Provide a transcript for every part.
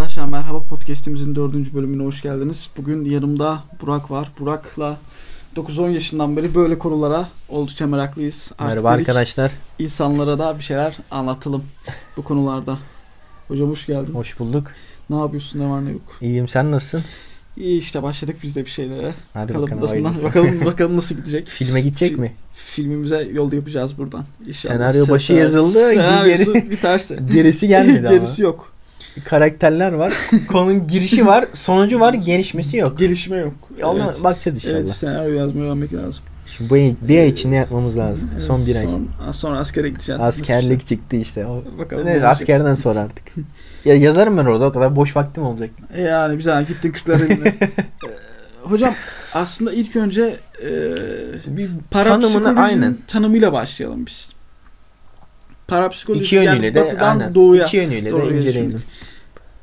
Arkadaşlar merhaba podcastimizin dördüncü bölümüne hoş geldiniz. Bugün yanımda Burak var. Burak'la 9-10 yaşından beri böyle konulara oldukça meraklıyız. Artık Merhaba dedik, arkadaşlar. İnsanlara da bir şeyler anlatalım bu konularda. Hocam hoş geldin. Hoş bulduk. Ne yapıyorsun ne var ne yok. İyiyim sen nasılsın? İyi işte başladık biz de bir şeylere. Hadi bakalım, bakalım. nasıl, bakalım, bakalım nasıl gidecek. Filme gidecek Fi- mi? Filmimize yol yapacağız buradan. İnşallah. Senaryo Sen- başı yazıldı, Senaryosu geri- biterse. Gerisi gelmedi ama. Gerisi yok. Karakterler var. Konunun girişi var, sonucu var, gelişmesi yok. Gelişme yok. Ona Evet. bakacağız inşallah. Evet senaryo yazmaya öğrenmek lazım. Şimdi bu bir ay içinde yapmamız lazım. Evet, Son bir ay. Son, sonra askere gideceğim. Askerlik çıktı işte. O, Bakalım. neyse askerden sonra artık. ya yazarım ben orada o kadar boş vaktim olacak. E Yani güzel gittin kırklar eline. Ee, Hocam aslında ilk önce e, Bir parapsikolojinin tanımını aynen. tanımıyla başlayalım biz. Parapsikoloji İki yönüyle yani de batıdan aynen. doğuya. İki yönüyle doğru de inceleyelim.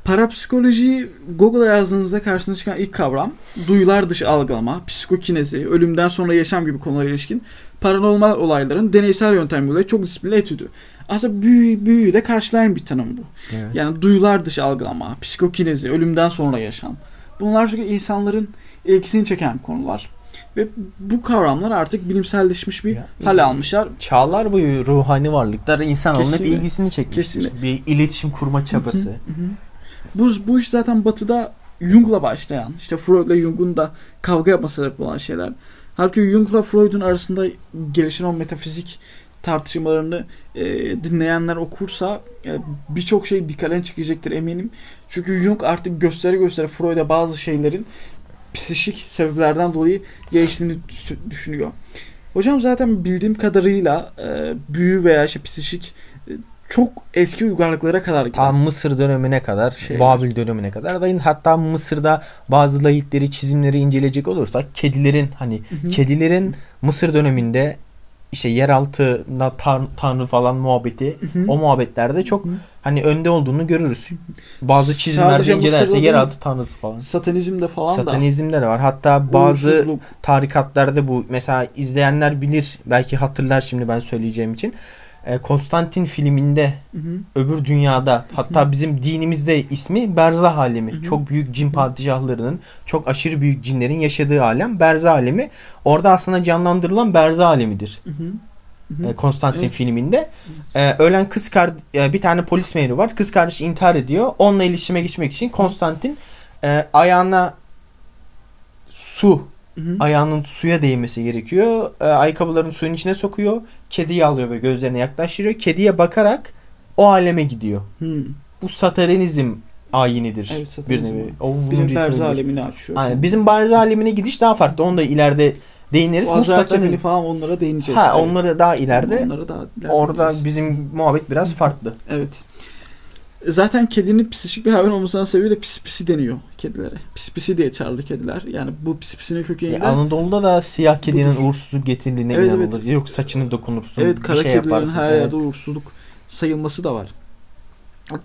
Parapsikolojiyi Google'a yazdığınızda karşınıza çıkan ilk kavram duyular dışı algılama, psikokinezi, ölümden sonra yaşam gibi konulara ilişkin paranormal olayların deneysel yöntemleriyle çok disiplinli etüdü. Aslında büyü, büyüyü de karşılayan bir tanım bu. Evet. Yani duyular dışı algılama, psikokinezi, ölümden sonra yaşam. Bunlar çünkü insanların ilgisini çeken konular. Ve bu kavramlar artık bilimselleşmiş bir Ya, hal almışlar. Çağlar boyu ruhani varlıklar insanoğlunun hep ilgisini. Kesinlikle. Bir iletişim kurma çabası. Bu, bu iş zaten batıda Jung'la başlayan, işte Freud'la Jung'un da kavga yapması sebep olan şeyler. Halbuki Jung'la Freud'un arasında gelişen o metafizik tartışmalarını e, dinleyenler okursa e, birçok şey dikkatlen çıkacaktır eminim. Çünkü Jung artık göstere göstere Freud'a bazı şeylerin psikik sebeplerden dolayı geliştiğini düş- düşünüyor. Hocam zaten bildiğim kadarıyla e, büyü veya işte psikik e, çok eski uygarlıklara kadar giden. Ta Mısır dönemine kadar, Şey Babil dönemine kadar. da Hatta Mısır'da bazı layitleri, çizimleri inceleyecek olursak kedilerin hani Hı hı. kedilerin Mısır döneminde işte yeraltına tan- tanrı falan muhabbeti Hı hı. o muhabbetlerde çok Hı hı. hani önde olduğunu görürüz. Bazı çizimlerde incelerse yeraltı tanrısı falan. Satanizmde falan Satanizmde de var. Hatta da bazı uğursuzluk. tarikatlarda bu mesela izleyenler bilir belki hatırlar şimdi ben söyleyeceğim için. E, Konstantin filminde Hı hı. öbür dünyada hatta bizim dinimizde ismi Berzah alemi. Hı hı. Çok büyük cin padişahlarının, çok aşırı büyük cinlerin yaşadığı alem Berzah alemi. Orada aslında canlandırılan Berzah alemidir. Hı hı. Hı hı. e, Konstantin Evet. filminde. E, ölen kız kar e, bir tane polis memuru var. Kız kardeşi intihar ediyor. Onunla iletişime geçmek için Konstantin e, ayağına su Hı hı. ayağının suya değmesi gerekiyor. E, ayakkabılarını suyun içine sokuyor. Kediyi alıyor ve gözlerine yaklaştırıyor. Kediye bakarak o aleme gidiyor. Hı. Bu sataranizm ayinidir. Evet, bir satanizm. nevi. O ritüelidir. terzi alemini açıyor. Aynen. Bizim bariz alemine gidiş daha farklı. Onu da ileride değiniriz. Bu satanizm. kefili falan onlara değineceğiz. Ha Evet. onları daha ileride. Onlara daha ileride Orada değineceğiz. bizim muhabbet biraz farklı. Evet. Zaten kedinin psikik bir hayvan olmasından sebebi de pis pisi deniyor kedilere. Pis pisi diye çağrılır kediler. Yani bu pis pisinin kökeninde Ya Anadolu'da da siyah kedinin Budur. uğursuzluk getirdiğine Evet, inanılır. Yok saçını dokunursun. evet bir kara şey kedilerin yaparsın. her Evet. yerde uğursuzluk sayılması da var.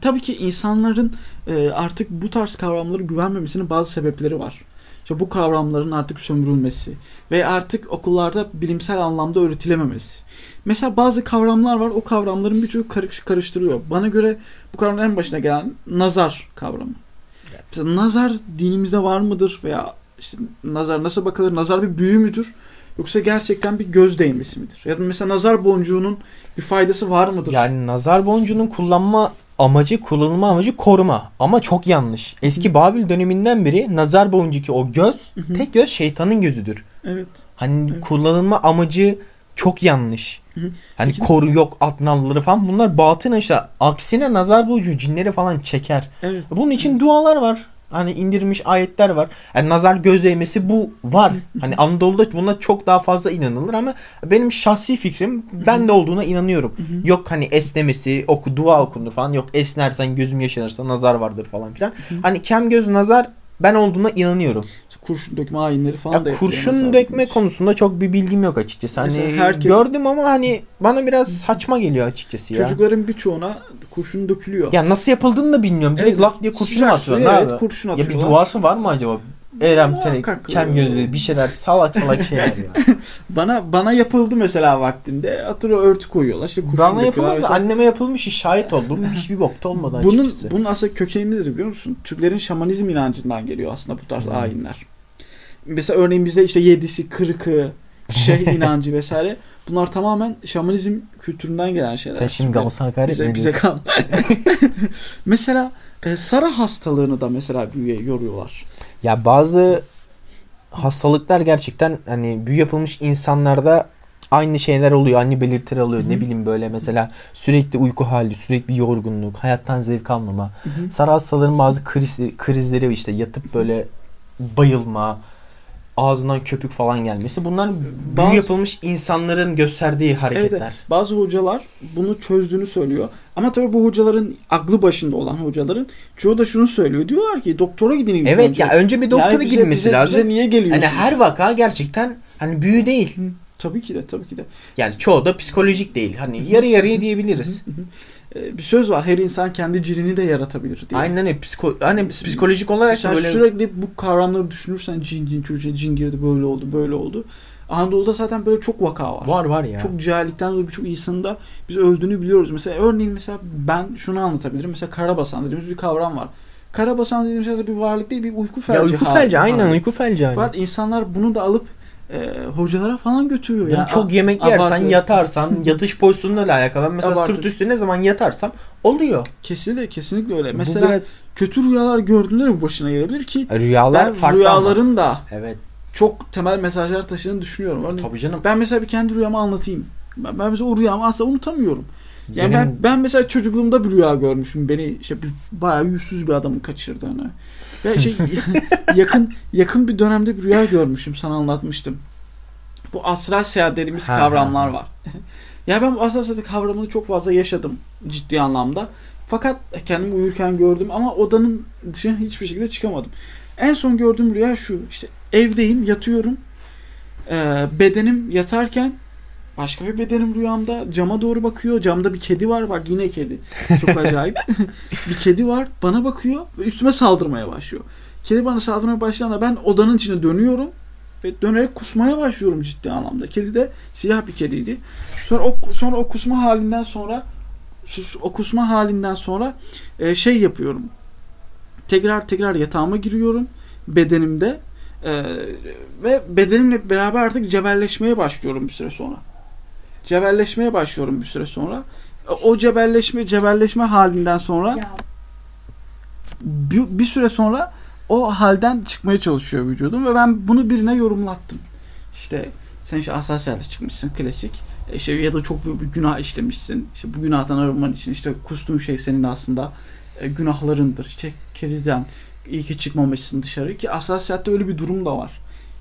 Tabii ki insanların e, artık bu tarz kavramlara güvenmemesinin bazı sebepleri var. İşte bu kavramların artık sömürülmesi ve artık okullarda bilimsel anlamda öğretilememesi. Mesela bazı kavramlar var. O kavramların birçoğu karış- karıştırıyor. Bana göre bu kavramın en başına gelen nazar kavramı. Mesela nazar dinimizde var mıdır veya işte nazar nasıl bakılır? Nazar bir büyü müdür? Yoksa gerçekten bir göz değmesi midir? Ya da mesela nazar boncuğunun bir faydası var mıdır? Yani nazar boncuğunun kullanma amacı, kullanılma amacı koruma. Ama çok yanlış. Eski Babil döneminden beri nazar boncuğu o göz, Hı hı. tek göz şeytanın gözüdür. Evet. Hani Evet. kullanılma amacı çok yanlış. Hı hı. Hani Peki- koru yok alt nalları falan bunlar batın işte. Aksine nazar boncuğu cinleri falan çeker. Evet. Bunun için dualar var. Hani indirmiş ayetler var. Yani nazar göz değmesi bu var. Hani Anadolu'da buna çok daha fazla inanılır ama benim şahsi fikrim ben de olduğuna inanıyorum. Yok hani esnemesi, oku dua okunur falan. Yok esnersen gözüm yaşarırsa nazar vardır falan filan. Hani kem göz nazar ben olduğuna inanıyorum. Kurşun dökme ayinleri falan da Ya yapılıyor kurşun dökme konusunda çok bir bilgim yok açıkçası. Hani herkes- gördüm ama hani bana biraz saçma geliyor açıkçası ya. Çocukların birçoğuna kurşun dökülüyor. Ya nasıl yapıldığını da bilmiyorum. Direkt Evet, lak diye kurşun Ne Evet abi? kurşun Ya atıyorlar. bir duası var mı acaba? Erem. Terek, kem gözleri bir şeyler salak salak şeyler ya. Bana bana yapıldı mesela vaktinde. Hatırlıyor örtü koyuyorlar. İşte kurşun Bana yapılmadı. vesaire. Anneme yapılmış şahit oldum. Hiçbir bokta olmadı Bunun, açıkçası. bunun aslında kökeni nedir biliyor musun? Türklerin şamanizm inancından geliyor aslında bu tarz Hmm. ayinler. Mesela örneğin bizde işte yedisi, kırkı, şey inancı vesaire. Bunlar tamamen şamanizm kültüründen gelen şeyler. Sen şimdi Galatasaray hakaret bize, mi bize kal. mesela e, Sara hastalığını da mesela büyüye yoruyorlar. Ya bazı hastalıklar gerçekten hani büyü yapılmış insanlarda aynı şeyler oluyor. Aynı belirtiler oluyor. Ne bileyim böyle mesela sürekli uyku hali, sürekli yorgunluk, hayattan zevk almama. Sarı hastaların bazı kriz, krizleri işte yatıp böyle bayılma, ağzından köpük falan gelmesi. Bunlar büyü Bazı- yapılmış insanların gösterdiği hareketler. Evet, Bazı hocalar bunu çözdüğünü söylüyor. Ama tabii bu hocaların aklı başında olan hocaların çoğu da şunu söylüyor. Diyorlar ki doktora gidin Evet önce. ya önce bir doktora Yani bize- gidilmesi bize- lazım. Bize niye geliyorsunuz? Hani her vaka gerçekten hani büyü değil. Hı, Tabii ki de tabii ki de. Yani çoğu da psikolojik değil. Hani yarı yarıya diyebiliriz. Ee, bir söz var. Her insan kendi cinini de yaratabilir diye. Aynen öyle. Psiko, hani psikolojik olarak Sen böyle sürekli bu kavramları düşünürsen cin cin çocuğa cin girdi böyle oldu böyle oldu. Anadolu'da zaten böyle çok vaka var. var var ya. Çok cahillikten dolayı birçok insanın da biz öldüğünü biliyoruz. Mesela örneğin mesela ben şunu anlatabilirim. Mesela karabasan dediğimiz bir kavram var. Karabasan dediğimiz şey bir varlık değil bir uyku felci. ya uyku felci aynen uyku felci. Fakat insanlar bunu da alıp e, hocalara falan götürüyor. Yani Yani çok yemek yersen abartı. yatarsan yatış pozisyonuyla alakalı. Ben mesela Abartı. sırt üstü ne zaman yatarsam oluyor. Kesinlikle kesinlikle öyle. Bu Mesela biraz kötü rüyalar gördüğünde de bu başına gelebilir ki rüyalar ben farklı rüyaların da ama. Evet. çok temel mesajlar taşıdığını düşünüyorum. Örneğin Tabii canım. ben mesela bir kendi rüyamı anlatayım. Ben, ben mesela o rüyamı asla unutamıyorum. Yani Benim- ben, ben mesela çocukluğumda bir rüya görmüşüm. Beni işte bir, bayağı yüzsüz bir adamın kaçırdığını. Ve şey yakın yakın bir dönemde bir rüya görmüşüm. Sana anlatmıştım. Bu astral seyahat dediğimiz Ha, kavramlar ha. var. ya ben bu astral seyahat kavramını çok fazla yaşadım ciddi anlamda. Fakat kendimi uyurken gördüm ama odanın dışına hiçbir şekilde çıkamadım. En son gördüğüm rüya şu. işte evdeyim, yatıyorum. Ee, bedenim yatarken başka bir bedenim rüyamda cama doğru bakıyor. Camda bir kedi var. Bak yine kedi. Çok acayip. bir kedi var. Bana bakıyor ve üstüme saldırmaya başlıyor. Kedi bana saldırmaya başladığında ben odanın içine dönüyorum ve dönerek kusmaya başlıyorum ciddi anlamda. Kedi de siyah bir kediydi. Sonra o sonra o kusma halinden sonra sus- o kusma halinden sonra e, şey yapıyorum. Tekrar tekrar yatağıma giriyorum bedenimde e, ve bedenimle beraber artık cebelleşmeye başlıyorum bir süre sonra. Cebelleşmeye başlıyorum bir süre sonra. O cebelleşme cebelleşme halinden sonra Ya bir, bir süre sonra o halden çıkmaya çalışıyor vücudum ve ben bunu birine yorumlattım. İşte sen işte hassasiyete çıkmışsın klasik. E İşte ya da çok büyük bir günah işlemişsin. İşte bu günahtan arınman için işte kustuğun şey senin aslında e, günahlarındır. İşte kediden iyi ki çıkmamışsın dışarı ki hassasiyatte öyle bir durum da var.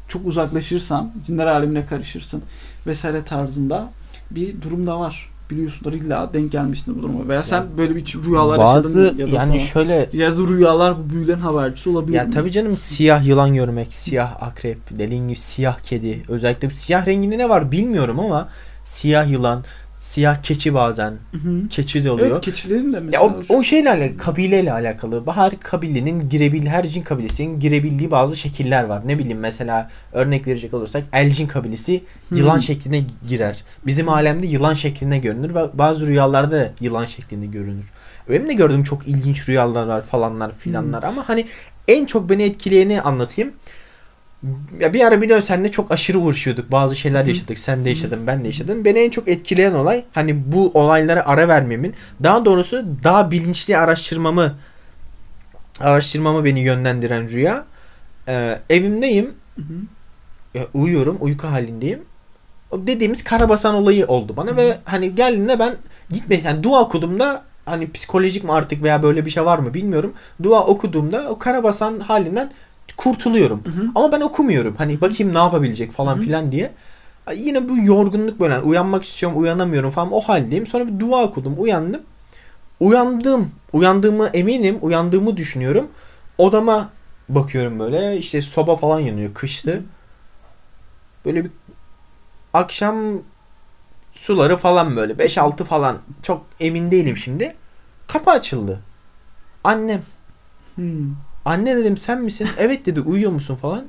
Çok uzaklaşırsan, cinler alemine karışırsın vesaire tarzında bir durum da var. Biliyorsunlar illa denk gelmişsin bu duruma. Veya sen böyle bir rüyalar Bazı yaşadın ya da yani sana- şöyle ya da rüyalar bu büyülerin habercisi olabilir ya mi? tabii canım siyah yılan görmek, siyah akrep, dediğin gibi siyah kedi. Özellikle bu siyah renginde ne var bilmiyorum ama siyah yılan, siyah keçi bazen. Hı hı. Keçi de oluyor. Evet keçilerin de Ya mesela. o, o şeyle alakalı, kabileyle alakalı. Her kabilenin girebil, her cin kabilesinin girebildiği bazı şekiller var. Ne bileyim mesela örnek verecek olursak Elcin kabilesi yılan Hmm. şekline girer. Bizim alemde yılan şeklinde görünür ve bazı rüyalarda da yılan şeklinde görünür. Benim de gördüğüm çok ilginç rüyalar var falanlar filanlar ama hani en çok beni etkileyeni anlatayım. Ya bir ara biliyorsun seninle çok aşırı uğraşıyorduk. Bazı şeyler Hı. yaşadık. Sen de yaşadın, ben de yaşadım. Beni en çok etkileyen olay hani bu olaylara ara vermemin, daha doğrusu daha bilinçli araştırmamı araştırmamı beni yönlendiren rüya. Ee, evimdeyim. Hı hı. Ya, uyuyorum, uyku halindeyim. O dediğimiz karabasan olayı oldu bana ve hani geldiğinde ben gitme yani dua okuduğumda hani psikolojik mi artık veya böyle bir şey var mı bilmiyorum. Dua okuduğumda o karabasan halinden kurtuluyorum. Hı hı. Ama ben okumuyorum. Hani bakayım ne yapabilecek falan Hı hı. filan diye. Yine bu yorgunluk böyle yani uyanmak istiyorum uyanamıyorum falan o haldeyim. Sonra bir dua okudum uyandım. Uyandım. Uyandığımı eminim. Uyandığımı düşünüyorum. Odama bakıyorum böyle işte soba falan yanıyor kıştı. Böyle bir akşam suları falan böyle 5-6 falan çok emin değilim şimdi. Kapı açıldı. Annem Hmm. Anne dedim sen misin? Evet dedi uyuyor musun falan.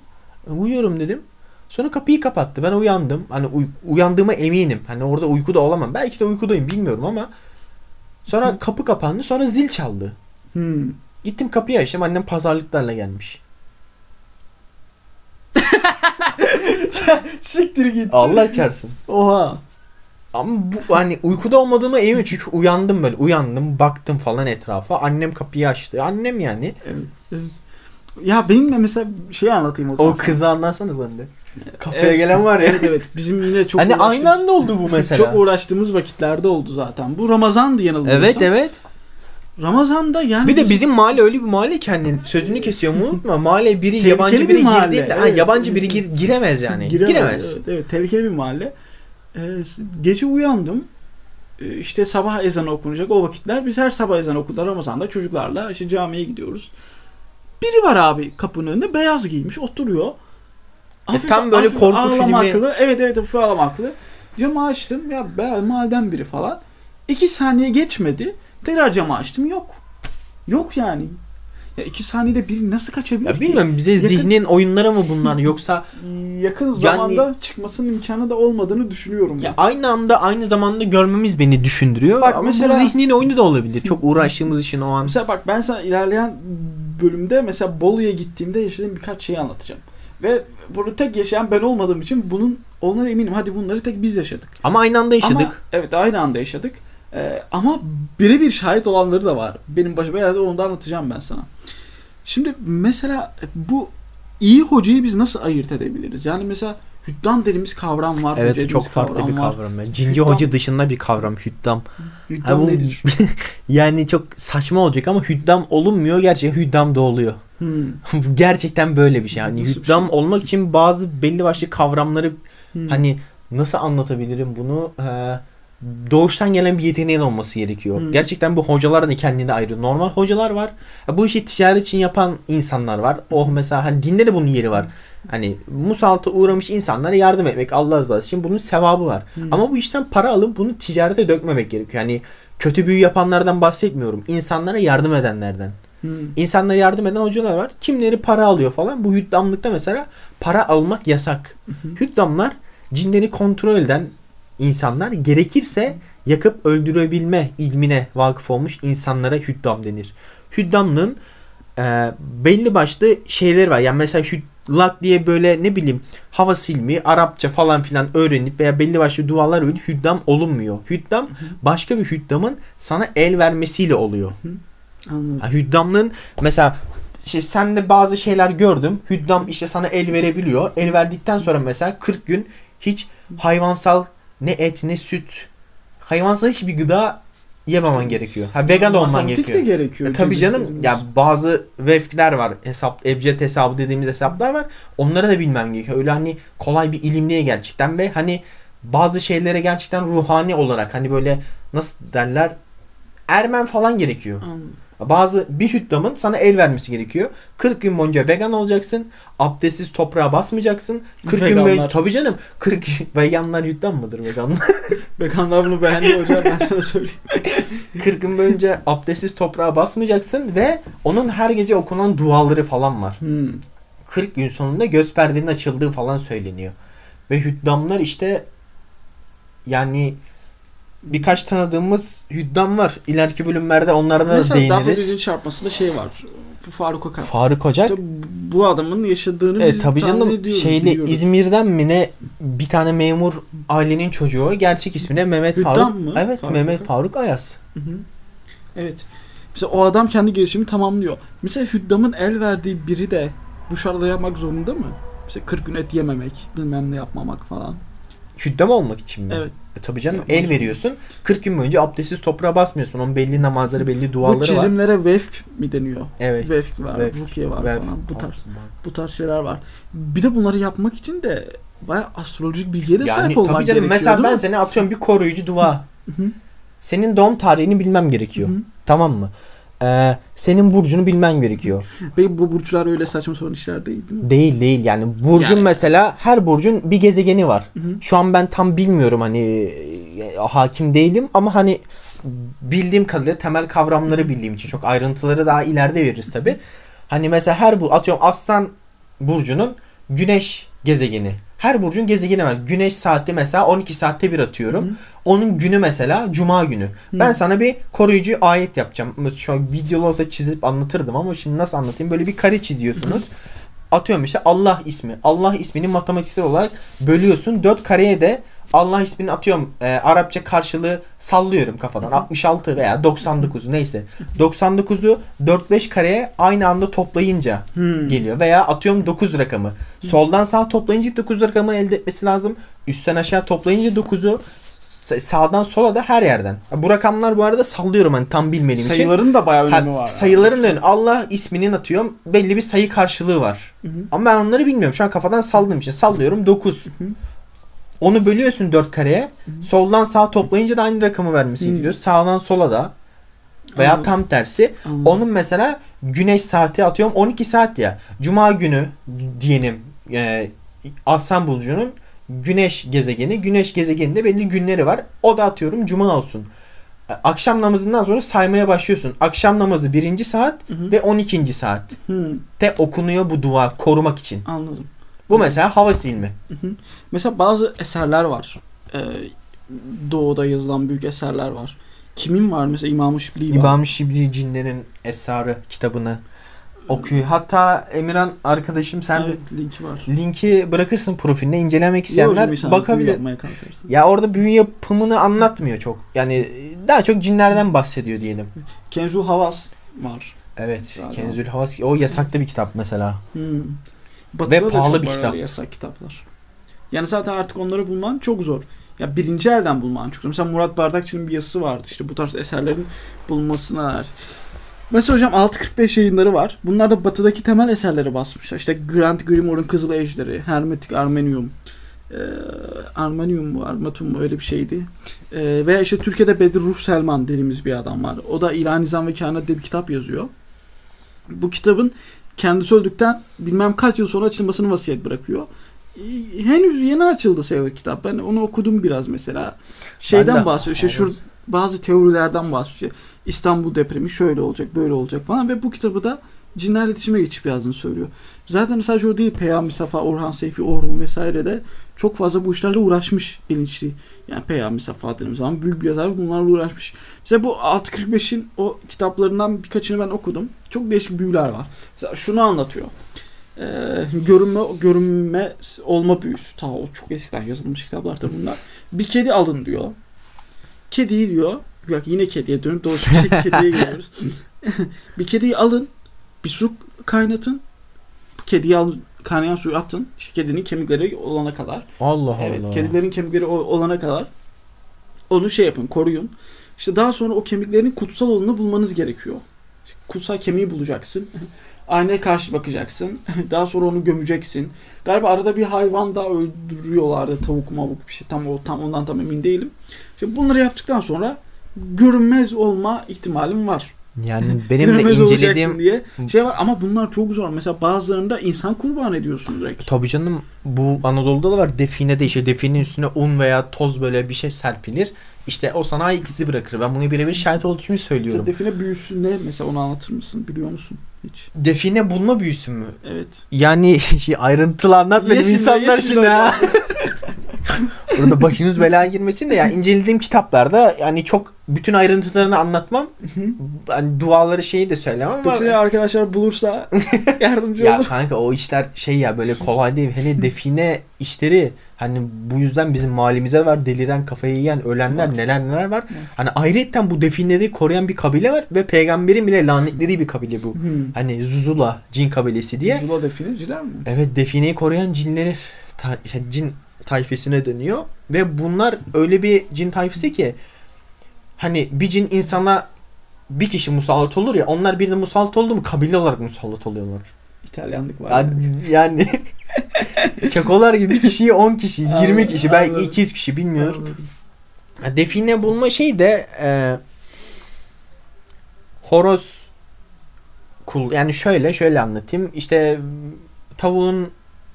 "E, Uyuyorum dedim. Sonra kapıyı kapattı. Ben uyandım. Hani uy- uyandığıma eminim. Hani orada uykuda olamam. Belki de uykudayım bilmiyorum ama sonra kapı kapandı. Sonra zil çaldı. Hmm. Gittim kapıyı açtım. Annem pazarlıklarla gelmiş. Siktir git. Allah çarpsın. Oha. Ama bu hani uykuda olmadığıma eminim çünkü uyandım böyle uyandım baktım falan etrafa annem kapıyı açtı annem yani Evet, evet. Ya benim de mesela şey anlatayım o zaman. o kızı anlarsana sen de kapıya Evet. gelen var ya Evet evet. Bizim yine çok hani aynı anda oldu bu mesela Çok uğraştığımız vakitlerde oldu zaten. Bu Ramazan'dı yanılmıyorsam. evet evet Ramazan'da yani bir de biz- bizim mahalle öyle bir mahalle ki hani sözünü kesiyorum unutma mahalle biri yabancı bir biri mahalle, girdiğinde ha, evet. yabancı biri gir- giremez yani Giremez. giremez, Evet, evet, tehlikeli bir mahalle. Ee, gece uyandım. Ee, işte sabah ezanı okunacak o vakitler. Biz her sabah ezanı okulda Ramazan'da çocuklarla işte camiye gidiyoruz. Biri var abi kapının önünde beyaz giymiş oturuyor. tam böyle korku ağlamaklı. Evet evet hafif ağlamaklı. Camı açtım ya ben mahalleden biri falan. İki saniye geçmedi. Tekrar camı açtım yok. Yok yani. Ya iki saniyede biri nasıl kaçabilir ya ki? bilmiyorum bize Yakın- zihnin oyunları mı bunlar yoksa yakın zamanda çıkmasının imkanı da olmadığını düşünüyorum. Ya ben. aynı anda aynı zamanda görmemiz beni düşündürüyor. Bak Ama mesela- bu zihnin oyunu da olabilir. Çok uğraştığımız için o an. Mesela bak ben sana ilerleyen bölümde mesela Bolu'ya gittiğimde yaşadığım birkaç şeyi anlatacağım. Ve burada tek yaşayan ben olmadığım için bunun onlara eminim. Hadi bunları tek biz yaşadık. Ama aynı anda yaşadık. Ama, evet aynı anda yaşadık. Ee, ama birebir şahit olanları da var. Benim başıma geldi onu da anlatacağım ben sana. Şimdi mesela bu iyi hocayı biz nasıl ayırt edebiliriz? Yani mesela hüddam dediğimiz kavram var. evet çok farklı bir var. kavram. ya. Cinci Hüddam- hoca dışında bir kavram hüddam. Hüddam Ha, bu- nedir? yani çok saçma olacak ama hüddam olunmuyor. Gerçekten hüddam da oluyor. Hmm. Gerçekten böyle bir şey. Yani Nasıl bir hüddam şey? olmak için bazı belli başlı kavramları Hmm. hani nasıl anlatabilirim bunu? Ee, doğuştan gelen bir yeteneğin olması gerekiyor. Hmm. Gerçekten bu hocalar da kendine ayrı. Normal hocalar var. Bu işi ticaret için yapan insanlar var. Oh mesela hani dinde de bunun yeri var. Hani musalata uğramış insanlara yardım etmek Allah rızası için bunun sevabı var. Hmm. Ama bu işten para alıp bunu ticarete dökmemek gerekiyor. Yani kötü büyü yapanlardan bahsetmiyorum. İnsanlara yardım edenlerden. Hmm. İnsanlara yardım eden hocalar var. Kimleri para alıyor falan. Bu hüddamlıkta mesela para almak yasak. Hüddamlar cinleri kontrol eden insanlar gerekirse yakıp öldürebilme ilmine vakıf olmuş insanlara hüddam denir. Hüddamlığın e, belli başlı şeyler var. Yani mesela hüddlak diye böyle ne bileyim hava silmi, Arapça falan filan öğrenip veya belli başlı dualar öğrenip hüddam olunmuyor. Hüddam başka bir hüddamın sana el vermesiyle oluyor. Anladım. Hüddamlığın mesela işte sen de bazı şeyler gördüm. Hüddam işte sana el verebiliyor. El verdikten sonra mesela 40 gün hiç hayvansal ne et ne süt hayvansal hiçbir gıda yememen gerekiyor. Ha vegan olman Matematik gerekiyor. de gerekiyor. E, tabii canım ya bazı vefkler var. Hesap ebced hesabı dediğimiz hesaplar var. Onları da bilmem gerekiyor. Öyle hani kolay bir ilim değil gerçekten ve hani bazı şeylere gerçekten ruhani olarak hani böyle nasıl derler ermen falan gerekiyor. Anladım. Bazı bir hüddamın sana el vermesi gerekiyor. 40 gün boyunca vegan olacaksın. Abdestsiz toprağa basmayacaksın. 40 gün Veganlar. boyunca tabii canım 40 veganlar hüddam mıdır veganlar? Veganlar bunu beğendi hocam ben sana söyleyeyim. 40 gün boyunca abdestsiz toprağa basmayacaksın ve onun her gece okunan duaları falan var. Hmm. 40 gün sonunda göz perdenin açıldığı falan söyleniyor. Ve hüddamlar işte yani birkaç tanıdığımız hüddam var. İleriki bölümlerde onlara da Mesela değiniriz. Davud'un çarpmasında şey var. Bu Faruk Akar. Faruk Ocak İşte bu adamın yaşadığını E tabii canım ediyoruz, şeyli biliyoruz. İzmir'den mi ne bir tane memur ailenin çocuğu gerçek ismi ne Mehmet Hüddam Faruk. mı? Evet Faruk Mehmet. Faruk Ayas. Hı hı. Evet. Mesela o adam kendi gelişimi tamamlıyor. Mesela Hüddam'ın el verdiği biri de bu şartları yapmak zorunda mı? Mesela 40 gün et yememek, bilmem ne yapmamak falan. Hüddam olmak için mi? Evet. E tabii canım Yapmak el veriyorsun. 40 gün boyunca abdestsiz toprağa basmıyorsun. Onun belli namazları, belli duaları bu var. çizimlere vefk mi deniyor? Evet. Vefk var, Vefk, rukiye var Vefk. falan. Bu tarz bu tarz şeyler var. Bir de bunları yapmak için de bayağı astrolojik bilgiye de Yani sahip olmak tabii canım gerekiyor. mesela ben seni atıyorum bir koruyucu dua. Senin doğum tarihini bilmem gerekiyor. Tamam mı? Ee, senin burcunu bilmen gerekiyor. Ve bu burçlar öyle saçma sapan işler değil değil mi? Değil değil yani burcun Yani- mesela her burcun bir gezegeni var. Hı hı. Şu an ben tam bilmiyorum hani e, hakim değilim ama hani bildiğim kadarıyla temel kavramları bildiğim için çok ayrıntıları daha ileride veririz tabi. Hani mesela her bu atıyorum Aslan burcunun güneş gezegeni. Her burcun gezegeni var. Güneş saati mesela 12 saatte bir atıyorum. Hı. Onun günü mesela cuma günü. Hı. Ben sana bir koruyucu ayet yapacağım. Şu an videolu olsa çizip anlatırdım ama şimdi nasıl anlatayım? Böyle bir kare çiziyorsunuz. Atıyorum işte Allah ismi. Allah ismini matematiksel olarak bölüyorsun. 4 kareye de Allah ismini atıyorum e, Arapça karşılığı sallıyorum kafadan. 66 veya 99 neyse. 99'u 4-5 kareye aynı anda toplayınca Hmm. geliyor. Veya atıyorum 9 rakamı. Soldan sağa toplayınca 9 rakamı elde etmesi lazım. Üstten aşağı toplayınca 9'u sa- sağdan sola da her yerden. Bu rakamlar bu arada sallıyorum hani tam bilmediğim için. Sayıların da bayağı önemi Ha, var. sayıların da önemi. Allah isminin atıyorum belli bir sayı karşılığı var. Hı hı. Ama ben onları bilmiyorum. Şu an kafadan salladığım için sallıyorum 9. hı. Onu bölüyorsun 4 kareye. Soldan sağa toplayınca da aynı rakamı vermesi Hı. gerekiyor. Sağdan sola da veya Anladım. tam tersi. Anladım. Onun mesela güneş saati atıyorum 12 saat ya. Cuma günü diyelim e, Aslan Burcu'nun güneş gezegeni. Güneş gezegeninde belli günleri var. O da atıyorum cuma olsun. E, Akşam namazından sonra saymaya başlıyorsun. Akşam namazı birinci saat Hı hı. ve 12. saatte Hmm, okunuyor bu dua korumak için. anladım. Bu mesela hava silmi. Mesela bazı eserler var. Ee, doğuda yazılan büyük eserler var. Kimin var? Mesela İmam-ı Şibli var. İmam Şibli Cinlerin Esrarı kitabını okuyor. Hatta Emirhan arkadaşım sen Evet, linki var. linki bırakırsın profiline incelemek isteyenler bakabilir. Ya orada büyü yapımını anlatmıyor çok. Yani daha çok cinlerden bahsediyor diyelim. Kenzu Havas var. Evet. Galiba. Kenzül Havas o yasaklı bir kitap mesela. Hmm. Ve Batı'da da pahalı çok bir kitap. Yasak kitaplar. Yani zaten artık onları bulman çok zor. Ya birinci elden bulman çok zor. Mesela Murat Bardakçı'nın bir yazısı vardı. İşte bu tarz eserlerin bulunmasına dair. Mesela hocam 645 yayınları var. Bunlar da batıdaki temel eserleri basmışlar. İşte Grant Grimoire'un Kızıl Ejderi, Hermetik Armenium, e, Armenium mu, Armatum mu öyle bir şeydi. E, veya işte Türkiye'de Bedir Ruh Selman dediğimiz bir adam var. O da İlahi Nizam ve Kainat diye bir kitap yazıyor. Bu kitabın kendisi öldükten bilmem kaç yıl sonra açılmasını vasiyet bırakıyor. E, Henüz yeni açıldı sayılır kitap. Ben onu okudum biraz mesela. Şeyden Ben de- bahsediyor. İşte şu bazı teorilerden bahsediyor. İstanbul depremi şöyle olacak, böyle olacak falan ve bu kitabı da cinlerle iletişime geçip yazdığını söylüyor. Zaten sadece o değil Peyami Safa, Orhan Seyfi, Orhun vesaire de çok fazla bu işlerle uğraşmış bilinçli. Yani Peyami Safa dediğimiz zaman büyük bir yazar bunlarla uğraşmış. Mesela bu 645'in o kitaplarından birkaçını ben okudum. Çok değişik büyüler var. Mesela şunu anlatıyor. Ee, görünme görünme olma büyüsü. Ta o çok eskiden yazılmış kitaplar da bunlar. Bir kedi alın diyor. Kediyi diyor. Bak yine kediye dönüp dolaşıp kediye geliyoruz. bir kediyi alın. Bir su kaynatın. Bu kediyi al, kaynayan suyu atın. İşte kedinin kemikleri olana kadar. Allah Evet, Allah. kedilerin kemikleri olana kadar onu şey yapın, koruyun. İşte daha sonra o kemiklerin kutsal olanını bulmanız gerekiyor. Kutsal kemiği bulacaksın. Aynaya karşı bakacaksın. Daha sonra onu gömeceksin. Galiba arada bir hayvan daha öldürüyorlardı. Tavuk mavuk bir şey. Tam o tam ondan tam emin değilim. İşte bunları yaptıktan sonra görünmez olma ihtimalim var. Yani benim de incelediğim diye şey var ama bunlar çok zor. Mesela bazılarında insan kurban ediyorsun direkt. Tabii canım bu Anadolu'da da var definede işte definin üstüne un veya toz böyle bir şey serpilir. İşte o sana izi bırakır. Ben bunu birebir şahit olduğum için söylüyorum. Mesela define büyüsü ne? Mesela onu anlatır mısın? Biliyor musun? Hiç. Define bulma büyüsü mü? Evet. Yani ayrıntılı anlatmadım Ye şimdi, insanlar şimdi ha. Burada başınız belaya girmesin de yani incelediğim kitaplarda yani çok bütün ayrıntılarını anlatmam. Hani duaları şeyi de söylemem ama Peki arkadaşlar bulursa yardımcı ya olur. kanka o işler şey ya böyle kolay değil. Hele define işleri hani bu yüzden bizim mahallemize var deliren kafayı yiyen ölenler Var. neler neler var. Hani ayrıca bu defineleri koruyan bir kabile var ve peygamberin bile lanetlediği bir kabile bu. Hani Zuzula cin kabilesi diye. Zula defineciler mi? Evet defineyi koruyan cinleri ta- şey, cin tayfesine dönüyor ve bunlar öyle bir cin tayfesi ki hani bir cin insana bir kişi musallat olur ya onlar bir de musallat oldu mu kabile olarak musallat oluyorlar. İtalyanlık var. Yani, yani kekolar gibi bir kişiyi 10 kişi 20 Anladım, kişi belki anladım. 200 kişi bilmiyorum. Define bulma şey de e, horoz kul yani şöyle şöyle anlatayım işte tavuğun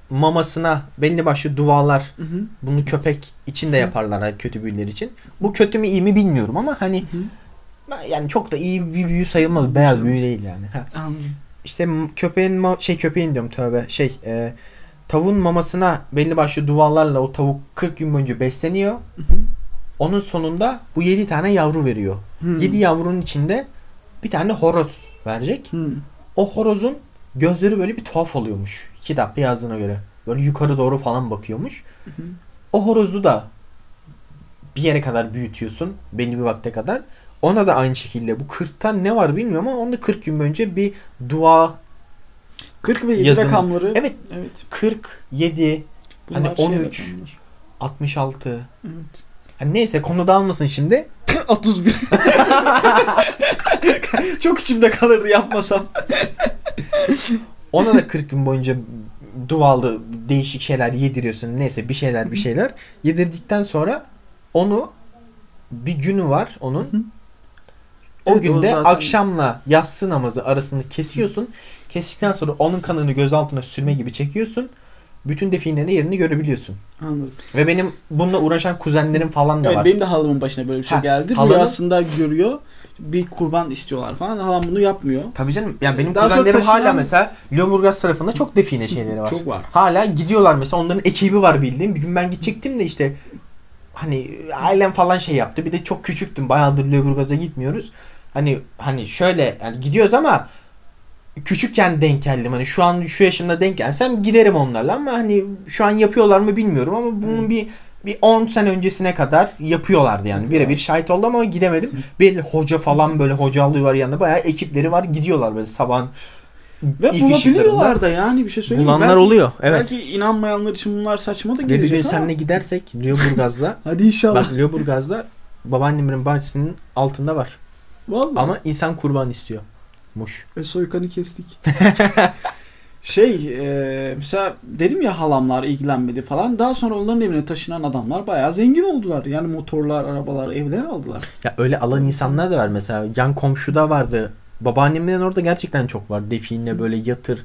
mamasına belli başlı dualar Hı hı. bunu köpek için de yaparlar hani kötü büyüler için. Bu kötü mü iyi mi bilmiyorum ama hani Hı hı. yani çok da iyi bir büyü sayılmaz. Beyaz büyü değil yani. Ha. Anladım. işte köpeğin şey köpeğin diyorum tövbe şey e, tavuğun mamasına belli başlı dualarla o tavuk 40 gün boyunca besleniyor. Hı hı. Onun sonunda bu 7 tane yavru veriyor. Hmm. 7 yavrunun içinde bir tane horoz verecek. Hmm. O horozun gözleri böyle bir tuhaf oluyormuş. Kitapta yazdığına göre. Böyle yukarı doğru falan bakıyormuş. Hı hı. O horozu da bir yere kadar büyütüyorsun. Belli bir vakte kadar. Ona da aynı şekilde bu 40'tan ne var bilmiyorum ama onda 40 gün önce bir dua 40 ve 7 Yazın. rakamları. Evet. Evet. 47 Bunlar Hani şey 13. rakamlar. 66 Evet. hani neyse konu dağılmasın şimdi. 31. Çok içimde kalırdı yapmasam. Ona da 40 gün boyunca dualı değişik şeyler yediriyorsun. Neyse bir şeyler bir şeyler. Yedirdikten sonra onu bir günü var onun. O Evet, o günde zaten- akşamla yatsı namazı arasında kesiyorsun. Kestikten sonra onun kanını gözaltına sürme gibi çekiyorsun. Bütün definelerin yerini görebiliyorsun. Anladım. Ve benim bununla uğraşan kuzenlerim falan da Evet, var. benim de halamın başına böyle bir şey Ha, geldi. halanın- Rüyasında görüyor. Bir kurban istiyorlar falan. Halam bunu yapmıyor. Tabii canım. Yani benim Daha kuzenlerim hala taşınan- mesela Lüleburgaz tarafında çok define şeyleri var. Çok var. Hala gidiyorlar mesela onların ekibi var bildiğim. Bir gün ben gidecektim de işte hani ailem falan şey yaptı. Bir de çok küçüktüm. Bayağıdır Lüleburgaz'a gitmiyoruz. Hani hani şöyle yani gidiyoruz ama küçükken denk geldim. Hani şu an şu yaşımda denk gelsem giderim onlarla ama hani şu an yapıyorlar mı bilmiyorum ama bunun Hı. bir bir 10 sene öncesine kadar yapıyorlardı yani. Birebir şahit oldum ama gidemedim. Belli hoca falan böyle hocalığı var yanında. Bayağı ekipleri var. Gidiyorlar böyle sabahın Ve İlk bulabiliyorlar da yani bir şey söyleyeyim. bulanlar Belki- oluyor. Evet. Belki inanmayanlar için bunlar saçma da Ve bir gelecek gün ama. seninle gidersek Lüleburgaz'da Hadi inşallah. bak Lüleburgaz'da babaannemin bahçesinin altında var. Vallahi. Ama insan kurban istiyormuş. Ve soykanı kestik. şey e, mesela dedim ya halamlar ilgilenmedi falan. Daha sonra onların evine taşınan adamlar bayağı zengin oldular. Yani motorlar, arabalar, evler aldılar. Ya öyle alan insanlar da var mesela. Yan komşuda vardı. Babaannemin orada gerçekten çok var. Define böyle yatır.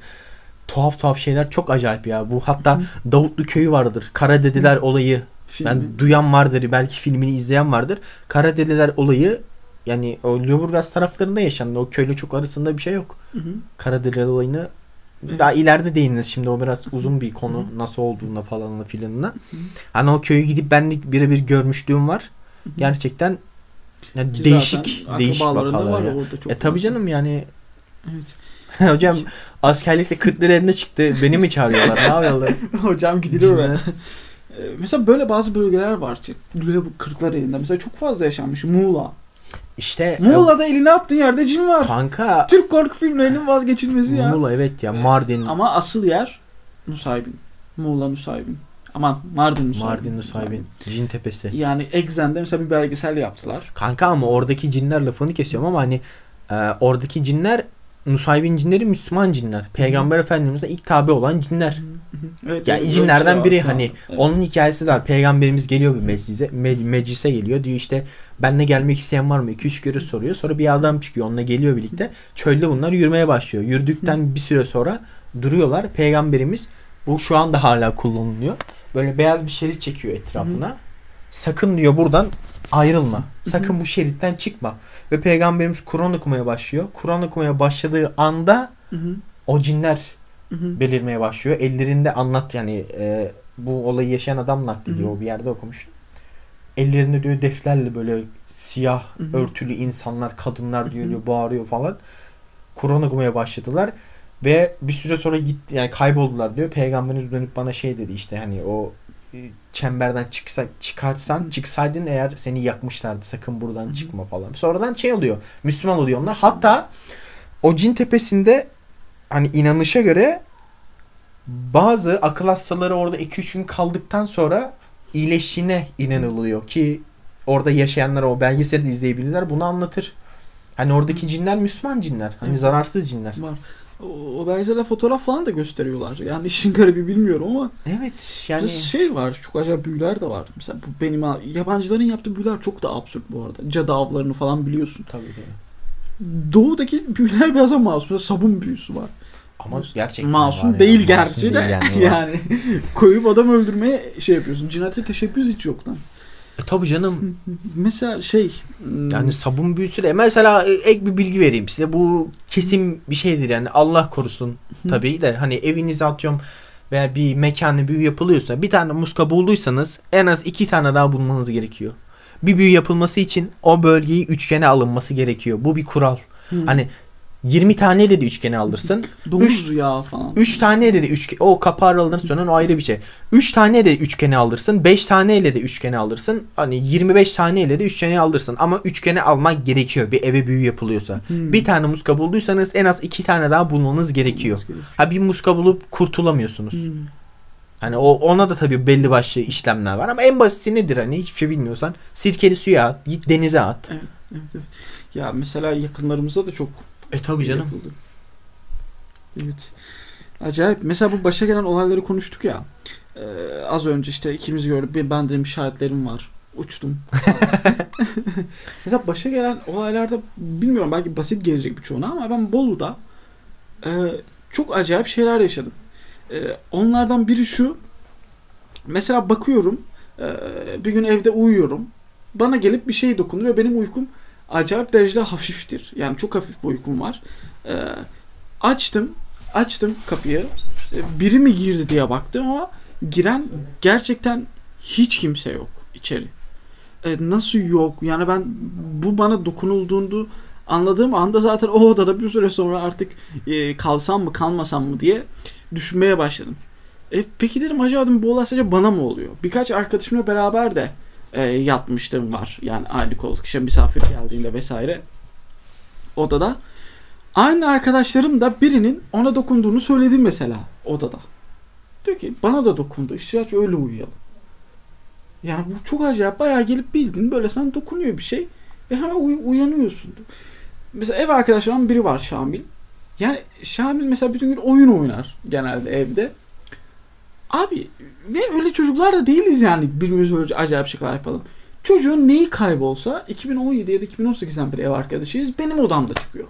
Tuhaf tuhaf şeyler çok acayip ya. Bu hatta Davutlu köyü vardır. Kara Dediler olayı. Filmi. Ben duyan vardır. Belki filmini izleyen vardır. Kara Dediler olayı yani o Lüleburgaz taraflarında yaşandı. O köyle çok arasında bir şey yok. Hı hı. Kara Dediler olayını. Daha ileride değiniriz. Şimdi o biraz uzun bir konu. Nasıl olduğuna falanla filanına. Hani o köyü gidip ben de birebir görmüşlüğüm var. Gerçekten yani Ki değişik zaten değişik vakalar var ya. E fazla. canım yani Evet. hocam askerlikte 40 elinde çıktı. Beni mi çağırıyorlar? Ne yapıyorlar? Hocam gidilir oraya. Ee, Mesela böyle bazı bölgeler var. ki Lüleburgaz kırklar elinde. Mesela çok fazla yaşanmış. Muğla. İşte Muğla'da elini attığın yerde cin e, var. kanka Türk korku filmlerinin vazgeçilmezi ya. Muğla evet ya Mardin Ama asıl yer Nusaybin. Muğla Nusaybin. Aman Mardin Nusaybin. Mardin Nusaybin Cin Tepesi. Yani Exxen'de mesela bir belgesel yaptılar. Kanka ama oradaki cinler lafını kesiyorum ama hani e, oradaki cinler Nusaybin cinleri Müslüman cinler. Peygamber Efendimiz'e ilk tabi olan cinler. Evet, Ya öyle bir cinlerden şey biri var. hani Evet. onun hikayesi var. Peygamberimiz geliyor bir meclise, me- meclise geliyor. Diyor işte benle gelmek isteyen var mı? 2-3 kere soruyor. Sonra bir adam çıkıyor. Onunla geliyor birlikte. Çölde bunlar yürümeye başlıyor. Yürüdükten bir süre sonra duruyorlar. Peygamberimiz bu şu anda hala kullanılıyor. Böyle beyaz bir şerit çekiyor etrafına. Sakın diyor buradan ayrılma. Sakın bu şeritten çıkma. Ve peygamberimiz Kur'an okumaya başlıyor. Kur'an okumaya başladığı anda o cinler belirmeye başlıyor. Ellerinde anlat yani e, bu olayı yaşayan adam naklediyor. O bir yerde okumuştum. Ellerinde diyor defterle böyle siyah örtülü insanlar, kadınlar diyor, diyor bağırıyor falan. Kur'an okumaya başladılar. Ve bir süre sonra gitti yani kayboldular diyor. Peygamberimiz dönüp bana şey dedi işte hani o çemberden çıksa çıkarsan çıksaydın eğer seni yakmışlardı sakın buradan hı. çıkma falan. Sonradan şey oluyor. Müslüman oluyor onlar. Hatta o cin tepesinde hani inanışa göre bazı akıl hastaları orada 2-3 gün kaldıktan sonra iyileştiğine inanılıyor ki orada yaşayanlar o belgeseli izleyebilirler bunu anlatır. Hani oradaki cinler Müslüman cinler. Hani zararsız cinler. Var. O, belgeselde fotoğraf falan da gösteriyorlar. Yani işin garibi bilmiyorum ama Evet yani... yani şey var. Çok acayip büyüler de var. Mesela bu benim yabancıların yaptığı büyüler çok da absürt bu arada. Cadı avlarını falan biliyorsun. tabii tabii. Doğudaki büyüler biraz daha masum. Mesela sabun büyüsü var. Ama gerçekten masum var değil ya. gerçi Masum de. değil Yani, yani. koyup adam öldürmeye şey yapıyorsun. Cinayete teşebbüs hiç yok lan. E tabii canım. Mesela şey hmm, Yani sabun büyüsü de mesela e, ek bir bilgi vereyim size. Bu kesin bir şeydir yani Allah korusun Hı. tabii de hani evinize atıyorum veya bir mekanı büyü yapılıyorsa bir tane muska bulduysanız en az iki tane daha bulmanız gerekiyor. Bir büyü yapılması için o bölgeyi üçgene alınması gerekiyor. Bu bir kural. hmm, Hani 20 tane de üçgene alırsın. domuz ya falan. 3 tane de üçgen o kapağı alınır sonra o ayrı bir şey. 3 tane de üçgeni alırsın. 5 taneyle de üçgeni alırsın. Hani 25 taneyle de üçgeni alırsın. Ama üçgeni almak gerekiyor bir eve büyü yapılıyorsa. Hmm. Bir tane muska bulduysanız en az 2 tane daha bulmanız gerekiyor. Ha bir muska bulup kurtulamıyorsunuz. Hmm. Hani o ona da tabii belli başlı işlemler var ama en basiti nedir hani hiçbir şey bilmiyorsan sirkeli suya at, git denize at. Evet, evet. Ya mesela yakınlarımızda da çok E tabii canım. yapıldı. Evet. Acayip. Mesela bu başa gelen olayları konuştuk ya. Ee, az önce işte ikimiz gördük. Bir ben dedim şahitlerim var. Uçtum. Mesela başa gelen olaylarda bilmiyorum belki basit gelecek birçoğuna ama ben Bolu'da e, çok acayip şeyler yaşadım. E, onlardan biri şu. Mesela bakıyorum e, bir gün evde uyuyorum. Bana gelip bir şey dokundu ve benim uykum acayip derecede hafiftir. Yani çok hafif bir uykum var. E, açtım. Açtım kapıyı. E, biri mi girdi diye baktım ama giren gerçekten hiç kimse yok içeri. E, nasıl yok? Yani ben bu bana dokunulduğunu anladığım anda zaten o odada bir süre sonra artık e, kalsam mı kalmasam mı diye düşünmeye başladım. E, peki dedim acaba dedim, bu olay sadece bana mı oluyor? Birkaç arkadaşımla beraber de e, yatmıştım var. Yani aynı koltuk işte misafir geldiğinde vesaire odada. Aynı arkadaşlarım da birinin ona dokunduğunu söyledi mesela odada. Diyor ki bana da dokundu. İşte öyle uyuyalım. Yani bu çok acayip. Bayağı gelip bildin böyle sana dokunuyor bir şey. Ve hemen uy- uyanıyorsun. Mesela ev arkadaşlarımın biri var Şamil. Yani Şamil mesela bütün gün oyun oynar genelde evde. Abi ve öyle çocuklar da değiliz yani birbirimize öyle acayip şeyler yapalım. Çocuğun neyi kaybolsa 2017 ya da 2018'den beri ev arkadaşıyız benim odamda çıkıyor.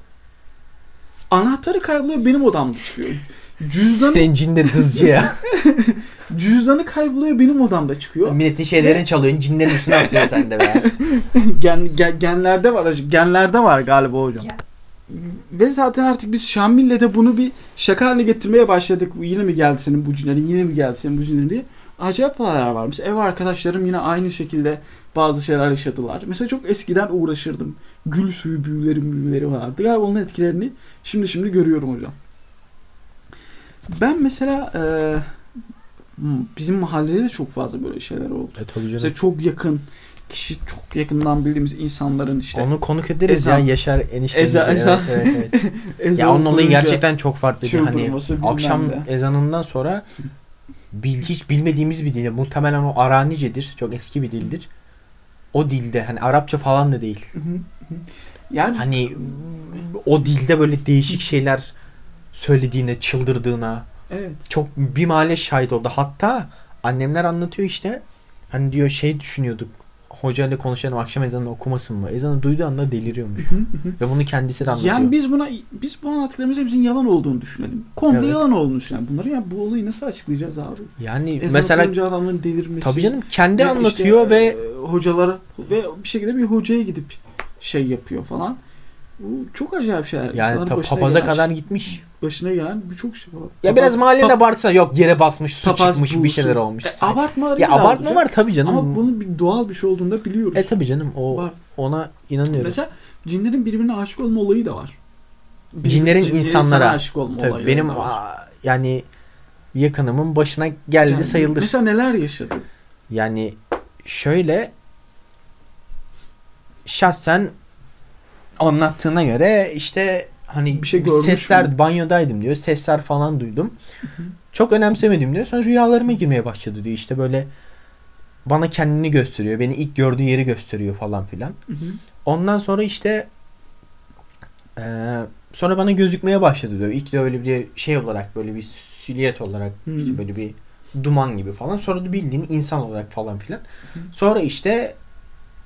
Anahtarı kayboluyor benim odamda çıkıyor. Cüzdanı, Senin cinde dızcı ya. cüzdanı kayboluyor benim odamda çıkıyor. Milletin şeylerini çalıyorsun cinlerin üstüne atıyorsun sen de be. Gen, gen- genlerde var genlerde var galiba hocam. Ya. Ve zaten artık biz Şamil'le de bunu bir şaka haline getirmeye başladık. Yine mi geldi senin bu cinlerin, yine mi geldi senin bu cinlerin diye. Acayip olaylar varmış. Ev arkadaşlarım yine aynı şekilde bazı şeyler yaşadılar. Mesela çok eskiden uğraşırdım. Gül suyu büyüleri büyüleri vardı. Galiba onun etkilerini şimdi şimdi görüyorum hocam. Ben mesela e, bizim mahallede de çok fazla böyle şeyler oldu. E tabii canım. Mesela çok yakın kişi çok yakından bildiğimiz insanların işte Onu konuk ederiz Ezan. ya Yaşar eniştemizi. Eza- ezan. Evet, evet, ya onun olayı gerçekten çok farklı. Hani akşam ne. ezanından sonra bil, hiç bilmediğimiz bir dil. Muhtemelen o Aranicedir. Çok eski bir dildir. O dilde hani Arapça falan da değil. Hı hı, hı. Yani Hani o dilde böyle değişik şeyler söylediğine, çıldırdığına evet. çok bir mahalle şahit oldu. Hatta annemler anlatıyor işte. Hani diyor şey düşünüyorduk. Hocayla konuşalım akşam ezanını okumasın mı? Ezanı duyduğu anda deliriyormuş. Hı hı. Ve bunu kendisi de anlatıyor. Yani biz buna biz bu anlattıklarımız hepsinin yalan olduğunu düşünelim. Komple Evet. yalan olduğunu düşünelim. Bunları ya bu olayı nasıl açıklayacağız abi? yani Ezan mesela okununca adamların delirmesi. tabii canım kendi Ve anlatıyor işte, ve e, hocalara ve bir şekilde bir hocaya gidip şey yapıyor falan. Bu çok acayip şeyler. yani ta, papaza gelen- kadar gitmiş. başına gelen birçok şey var. Ya Papaz- biraz mahallede pap- varsa yok yere basmış, su papaz çıkmış, bir bulsun. şeyler olmuş. E, abartmaları ya abartma olacak. var tabii canım. Ama bunun bir doğal bir şey olduğunu da biliyoruz. E tabii canım o Var. ona inanıyorum. Mesela cinlerin birbirine aşık olma olayı da var. Bir- Cinlerin cinlerin insanlara. aşık olma Tabii olayı benim aa, yani yakınımın başına geldi Yani sayılır. Mesela neler yaşadı? Yani şöyle şahsen anlattığına göre işte hani Bir şey görmüş sesler mü? banyodaydım diyor. Sesler falan duydum. Çok önemsemedim diyor. Sonra rüyalarıma girmeye başladı diyor. İşte böyle bana kendini gösteriyor. Beni ilk gördüğü yeri gösteriyor falan filan. Hı hı. Ondan sonra işte eee, sonra bana gözükmeye başladı diyor. İlk de öyle bir şey olarak böyle bir silüet olarak işte böyle bir duman gibi falan. Sonra da bildiğin insan olarak falan filan. Sonra işte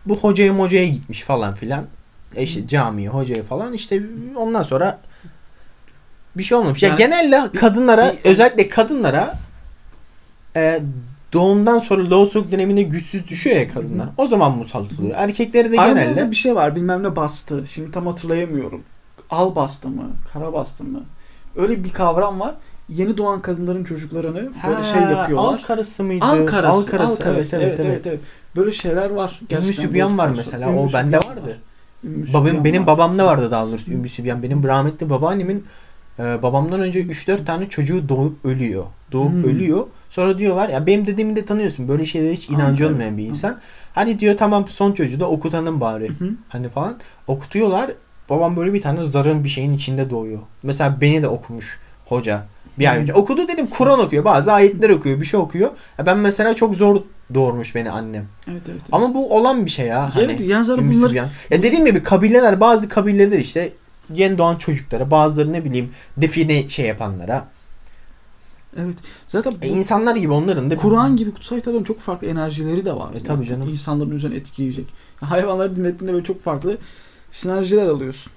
bu hocaya mocaya gitmiş falan filan. E işte camiye, hocaya falan işte ondan sonra bir şey olmamış. Ya Yani genelde bir- kadınlara bir- özellikle kadınlara e, doğumdan sonra loğusluk döneminde güçsüz düşüyor ya kadınlar. O zaman musallat oluyor. Erkekleri de Anadolu'da genelde bir şey var bilmem ne bastı. Şimdi tam hatırlayamıyorum. Al bastı mı? Kara bastı mı? Öyle bir kavram var. Yeni doğan kadınların çocuklarını böyle şey yapıyorlar. Al karısı mıydı? Al karası. Al karısı. Evet, evet, evet. evet. Böyle şeyler var. Ümmü Sübyan var mesela. Ümmü O bende vardı. var. Babam, benim babamda vardı daha doğrusu Ümmü Sübyan. Benim rahmetli babaannemin e, babamdan önce 3-4 tane çocuğu doğup ölüyor. Doğup Hmm. ölüyor. Sonra diyorlar ya benim dediğimi de tanıyorsun. Böyle şeylere hiç inancı Aynen. olmayan bir insan. Hadi diyor tamam son çocuğu da okutanın bari. Hı hı. Hani falan. Okutuyorlar. Babam böyle bir tane zarın bir şeyin içinde doğuyor. Mesela beni de okumuş hoca. Bir ay Hmm. önce. Okudu dedim Kur'an okuyor. Bazı ayetler okuyor. Bir şey okuyor. Ya Ben mesela çok zor doğurmuş beni annem. Evet evet. Ama bu olan bir şey ya. Hani, Evet, yani zaten Sübyan. Ya dediğim gibi kabileler bazı kabileler işte yeni doğan çocuklara bazıları ne bileyim define şey yapanlara evet. Zaten e, insanlar gibi onların da Kur'an gibi kutsal kitapların çok farklı enerjileri de var. E, tabii zaten. canım. İnsanların üzerine etkileyecek. Hayvanları dinlettiğinde böyle çok farklı sinerjiler alıyorsun.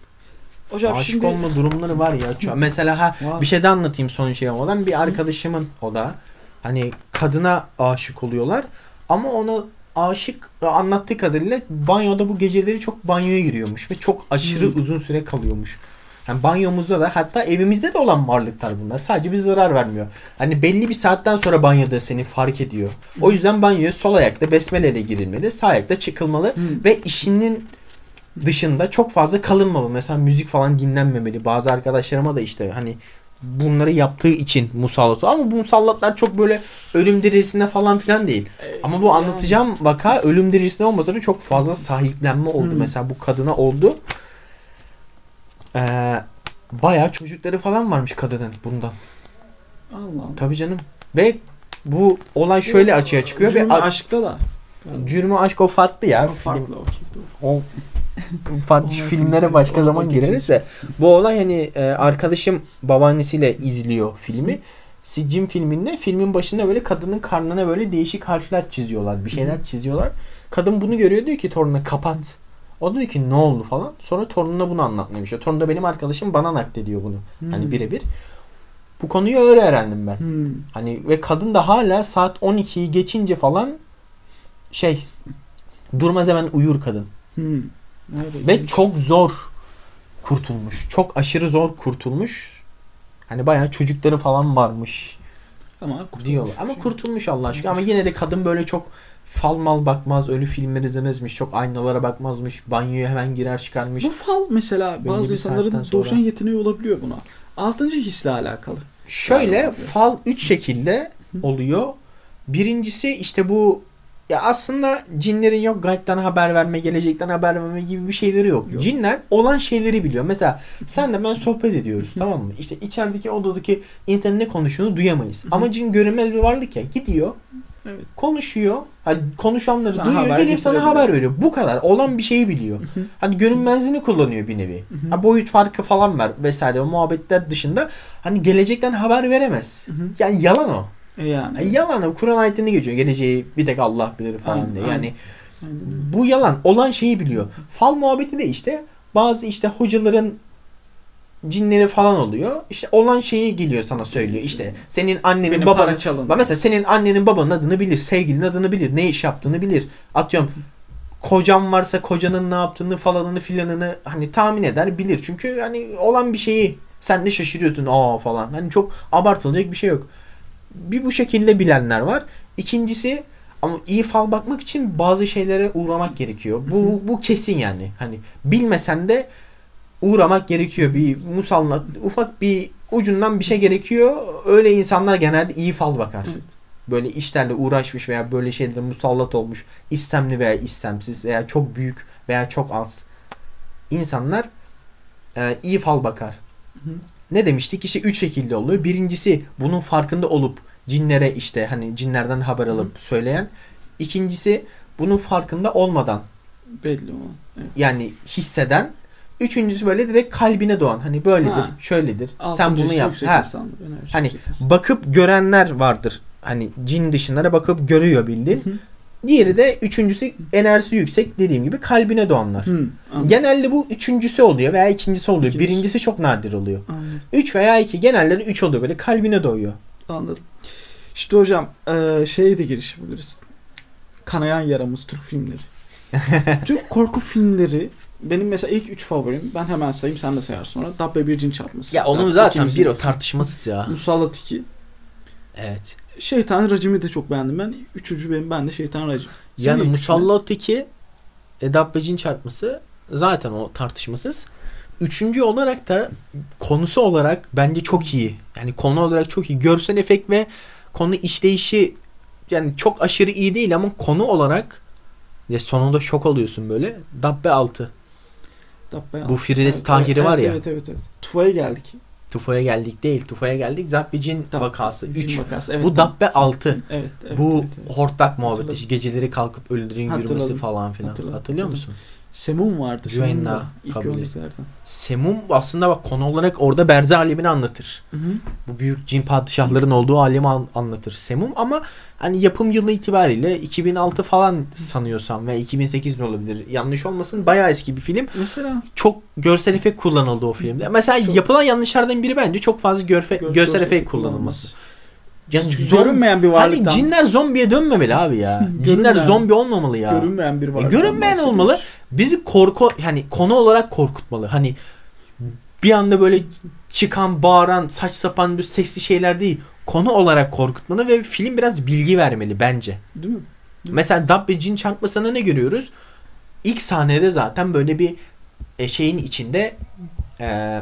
Hocam aşık şimdi olma durumları var ya. Mesela ha Var. bir şey de anlatayım son şey olmadan. Bir arkadaşımın o da hani kadına aşık oluyorlar ama ona aşık anlattığı kadarıyla banyoda bu geceleri çok banyoya giriyormuş ve çok aşırı Hmm. uzun süre kalıyormuş. Yani banyomuzda da hatta evimizde de olan varlıklar bunlar. Sadece bir zarar vermiyor. Hani belli bir saatten sonra banyoda seni fark ediyor. O yüzden banyoya sol ayakta besmeleyle girilmeli. Sağ ayakta çıkılmalı. Hı. Ve işinin dışında çok fazla kalınmamalı. Mesela müzik falan dinlenmemeli. Bazı arkadaşlarıma da işte hani bunları yaptığı için musallat. Ama bu musallatlar çok böyle ölüm dirisine falan filan değil. E, Ama bu yani- anlatacağım vaka ölüm dirisine olmasa da çok fazla sahiplenme oldu. Hmm. Mesela bu kadına oldu. Ee, bayağı çocukları falan varmış kadının bundan. Allah Allah. Tabii canım. Ve bu olay şöyle açığa çıkıyor. Cürmü ve aşkta da. Cürmü aşk o farklı ya. O Film- farklı doğru. o farklı filmlere başka zaman gireriz de bu olay hani e, arkadaşım babaannesiyle izliyor filmi. Sicim filminde filmin başında böyle kadının karnına böyle değişik harfler çiziyorlar. Bir şeyler çiziyorlar. Kadın bunu görüyor diyor ki torununa kapat. O diyor ki ne oldu falan. Sonra torununa bunu anlatmaya başlıyor. Torun da benim arkadaşım bana naklediyor bunu. Hani Hmm. birebir. Bu konuyu öyle öğrendim ben. Hmm. Hani ve kadın da hala saat 12'yi geçince falan şey durmaz hemen uyur kadın. Hmm. Ve çok zor kurtulmuş. Çok aşırı zor kurtulmuş. Hani bayağı çocukları falan varmış ama kurtulmuş diyorlar. Ama şey. kurtulmuş Allah aşkına. Ama yine de kadın böyle çok fal mal bakmaz. Ölü filmler izlemezmiş. Çok aynalara bakmazmış. Banyoya hemen girer çıkarmış. Bu fal mesela Belli bazı insanların saatten sonra. yeteneği olabiliyor buna. Altıncı hisle alakalı. Şöyle fal 3 şekilde oluyor. Birincisi işte bu ya aslında cinlerin yok gayetten haber verme, gelecekten haber verme gibi bir şeyleri yok. Yok. Cinler olan şeyleri biliyor. Mesela sen de ben sohbet ediyoruz tamam mı? İşte içerideki odadaki insanın ne konuştuğunu duyamayız. Ama cin görünmez bir varlık ya. Gidiyor, Evet. konuşuyor. Hani konuşanları Sana duyuyor, gelip sana haber veriyor. Bu kadar. Olan bir şeyi biliyor. Hani görünmezliğini kullanıyor bir nevi. Ha, boyut farkı falan var vesaire o muhabbetler dışında hani gelecekten haber veremez. Yani yalan o. E yani. Yani yalan. Kur'an ayetinde geçiyor. Geleceği bir tek Allah bilir falan Aynen, diye. Yani Aynen. bu yalan. Olan şeyi biliyor. Fal muhabbeti de işte bazı işte hocaların cinleri falan oluyor. İşte olan şeyi geliyor sana söylüyor. İşte senin annenin Benim babanın çalın. Mesela senin annenin babanın adını bilir, sevgilinin adını bilir, ne iş yaptığını bilir. Atıyorum kocan varsa kocanın ne yaptığını falanını filanını hani tahmin eder, bilir. Çünkü hani olan bir şeyi sen de şaşırıyorsun aa falan. Hani çok abartılacak bir şey yok. Bir bu şekilde bilenler var. İkincisi ama iyi fal bakmak için bazı şeylere uğramak gerekiyor. Bu bu kesin yani. Hani bilmesen de uğramak gerekiyor. Bir musallat ufak bir ucundan bir şey gerekiyor. Öyle insanlar genelde iyi fal bakar. Evet. Böyle işlerle uğraşmış veya böyle şeylere musallat olmuş. istemli veya istemsiz veya çok büyük veya çok az. insanlar e, iyi fal bakar. Hı. Ne demiştik? İşte üç şekilde oluyor. Birincisi bunun farkında olup cinlere işte hani cinlerden haber alıp söyleyen. İkincisi bunun farkında olmadan Belli olan. Evet. yani hisseden. Üçüncüsü böyle direkt kalbine doğan. Hani böyledir, Ha. şöyledir. Sen Altıncı bunu yap. Ha. Hani bakıp görenler vardır. Hani cin dışınlara bakıp görüyor bildiğin. Hı. Diğeri de üçüncüsü enerjisi yüksek dediğim gibi kalbine doğanlar. Hı, anladım. Genelde bu üçüncüsü oluyor veya ikincisi oluyor. İkincisi. Birincisi çok nadir oluyor. Anladım. Üç veya iki genelleri üç oluyor böyle kalbine doğuyor. Anladım. İşte hocam e, şeye de girişebiliriz. Kanayan yaramız Türk filmleri. Türk korku filmleri benim mesela ilk üç favorim. Ben hemen sayayım sen de sayarsın sonra. Dabbe bir cin çarpması. Ya onun zaten ikinci. bir o tartışmasız ya. Musallat 2. Evet. Şeytan Racim'i de çok beğendim ben. Üçüncü benim ben de Şeytan Racim. Senin Yani ilk Musallat 2 Dabbecin çarpması zaten o tartışmasız. Üçüncü olarak da konusu olarak bence çok iyi. Yani konu olarak çok iyi. Görsel efekt ve konu işleyişi yani çok aşırı iyi değil ama konu olarak ya sonunda şok oluyorsun böyle. Dabbe 6. Dabbe Bu Firdevs Tahiri var ya. Evet evet evet. Tufa'ya geldik. Tufa'ya geldik değil. Tufa'ya geldik. Dabbe- vakası Cin 3. vakası, evet, Bu Dabbe 6. Evet, evet, Bu evet, evet. hortlak muhabbeti. Hatırladım. Geceleri kalkıp ölülerin yürümesi falan filan. Hatırladım. Hatırlıyor Hatırladım. musun? Semum vardı. Et. örneklerden. Semum aslında bak konu olarak orada Berze alemini anlatır. Hı hı. Bu büyük cin padişahların olduğu alemi an- anlatır Semum ama hani yapım yılı itibariyle 2006 falan sanıyorsam ve 2008 mi olabilir yanlış olmasın bayağı eski bir film. Mesela Çok görsel efekt kullanıldı o filmde. Mesela Çok. yapılan yanlışlardan biri bence çok fazla görfe, gö- görsel efekt kullanılması. Yani Çünkü zom- görünmeyen bir Hani varlıktan. cinler zombiye dönmemeli abi ya. cinler Görünmeyen. zombi olmamalı ya. Görünmeyen bir varlıktan. görünmeyen bahsediyoruz. olmalı. Bizi korku hani konu olarak korkutmalı. Hani bir anda böyle çıkan, bağıran, saç sapan bir sesli şeyler değil. Konu olarak korkutmalı ve film biraz bilgi vermeli bence. Değil mi? Mesela Dabbe cin çarpmasında ne görüyoruz? İlk sahnede zaten böyle bir e, şeyin içinde e,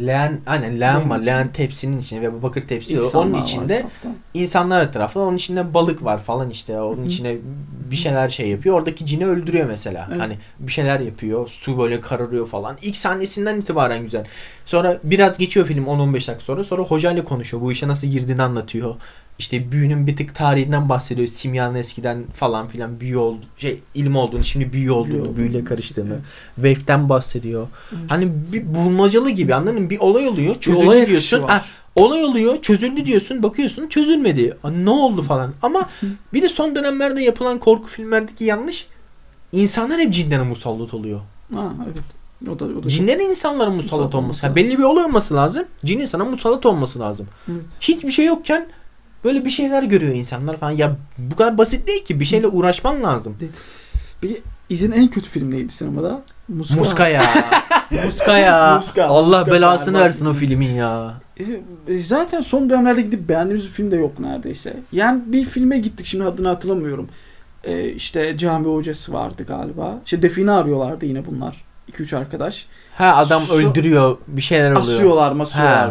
leğen, aynen leğen var. Leğen tepsinin içinde ve bu bakır tepsi var. İnsanlar onun var içinde etrafta. insanlar etrafında onun içinde balık var falan işte. Onun hı. içine bir şeyler şey yapıyor. Oradaki cini öldürüyor mesela. Evet. hani bir şeyler yapıyor. Su böyle kararıyor falan. İlk sahnesinden itibaren güzel. Sonra biraz geçiyor film 10-15 dakika sonra. Sonra hocayla konuşuyor. Bu işe nasıl girdiğini anlatıyor işte büyünün bir tık tarihinden bahsediyor simyanın eskiden falan filan büyü oldu şey ilim olduğunu şimdi büyü olduğunu Büyü büyüyle karıştığını evet. Wave'den bahsediyor Evet. hani bir bulmacalı gibi anladın mı bir olay oluyor çözüldü olay diyorsun. Ah, Olay oluyor, çözüldü diyorsun, bakıyorsun çözülmedi. Aa, Ne oldu falan. Ama bir de son dönemlerde yapılan korku filmlerdeki yanlış insanlar hep cinlere musallat oluyor. Ha evet. O da o da. Cinlerin insanlara musallat Musallat olması. olması Ha, belli bir olay olması lazım. Cin insana musallat olması lazım. Evet. Hiçbir şey yokken böyle bir şeyler görüyor insanlar falan. Ya bu kadar basit değil ki. Bir şeyle uğraşman lazım. Bir izlediğin en kötü film neydi sinemada? Muska. Muska ya. Muska ya. Muska, Allah Muska belasını berbat. versin o filmin ya. E, Zaten son dönemlerde gidip beğendiğimiz bir film de yok neredeyse. Yani bir filme gittik şimdi adını hatırlamıyorum. E, işte cami hocası vardı galiba. İşte define arıyorlardı yine bunlar. 2-3 arkadaş. Ha adam Su- öldürüyor. Bir şeyler oluyor. Asıyorlar masıyorlar.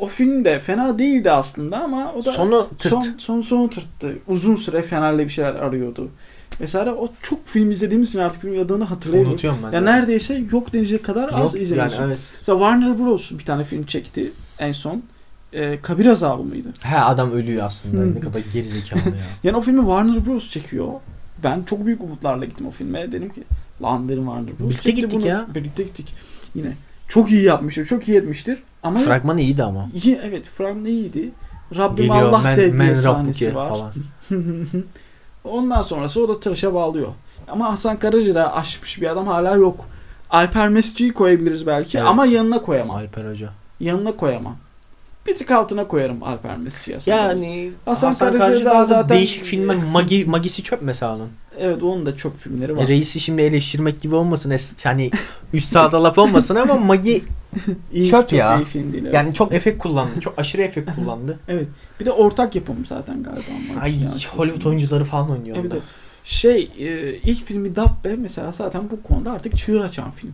O film de fena değildi aslında ama o da Sonu tırt. son, son sonu tırttı. Uzun süre Fener'le bir şeyler arıyordu. Mesela o çok film izlediğimiz için artık filmin adını hatırlayamıyorum. Unutuyorum ben. Ya de. neredeyse yok denecek kadar az Yok izleniyorsun. yani evet. Mesela Warner Bros. bir tane film çekti en son. Ee, Kabir Azabı mıydı? He adam ölüyor aslında. Ne kadar gerizekalı ya. Yani o filmi Warner Bros. çekiyor. Ben çok büyük umutlarla gittim o filme. Dedim ki lan dedim Warner Bros. Birlikte gittik ya. Birlikte gittik. Yine. Çok iyi yapmıştır. Çok iyi etmiştir. Ama Fragman iyiydi ama. iyi, evet Frank iyiydi. Rabbim Geliyor Allah men, de diye sahnesi var. falan. Ondan sonrası o da tıraşa bağlıyor. Ama Hasan Karaca da aşmış bir adam hala yok. Alper Mesci'yi koyabiliriz belki Evet. ama yanına koyamam. Alper Hoca. Yanına koyamam. Bir tık altına koyarım Alper Mesci'yi. Hasan. Yani Hasan Hasan, Karaca Karaca daha daha zaten- değişik filmler. Magi, Magisi çöp mesela onun. Evet onun da çok filmleri var. E, reisi şimdi eleştirmek gibi olmasın. Es- hani üstada laf olmasın ama Magi İyi, çöp çok ya. iyi film değil. evet. yani çok efekt kullandı. Çok aşırı efekt kullandı. Evet. Bir de ortak yapım zaten galiba. ama. Ay Yani- Hollywood oyuncuları falan oynuyor Evet, onda. evet. Şey e, ilk filmi Dabbe mesela zaten bu konuda artık çığır açan film.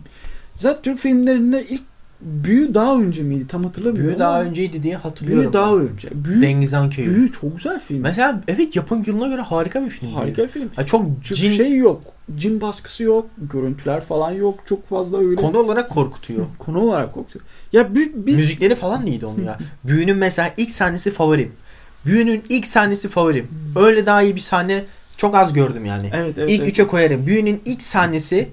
Zaten Türk filmlerinde ilk Büyü daha önce miydi? Tam hatırlamıyorum. Büyü daha önceydi diye hatırlıyorum. Büyü daha önce. Büyü, Dengizhan Köyü. Büyü çok güzel film. Mesela evet yapım yılına göre harika bir film. Harika bir film. Ha, çok Çünkü cin şey yok. Cin baskısı yok. Görüntüler falan yok. Çok fazla öyle. konu olarak korkutuyor. Konu olarak korkutuyor. Ya bir, bir Müzikleri falan neydi onun ya? Büyünün mesela ilk sahnesi favorim. Büyünün ilk sahnesi favorim. Öyle daha iyi bir sahne çok az gördüm yani. Evet evet. ilk evet. üçe koyarım. Büyünün ilk sahnesi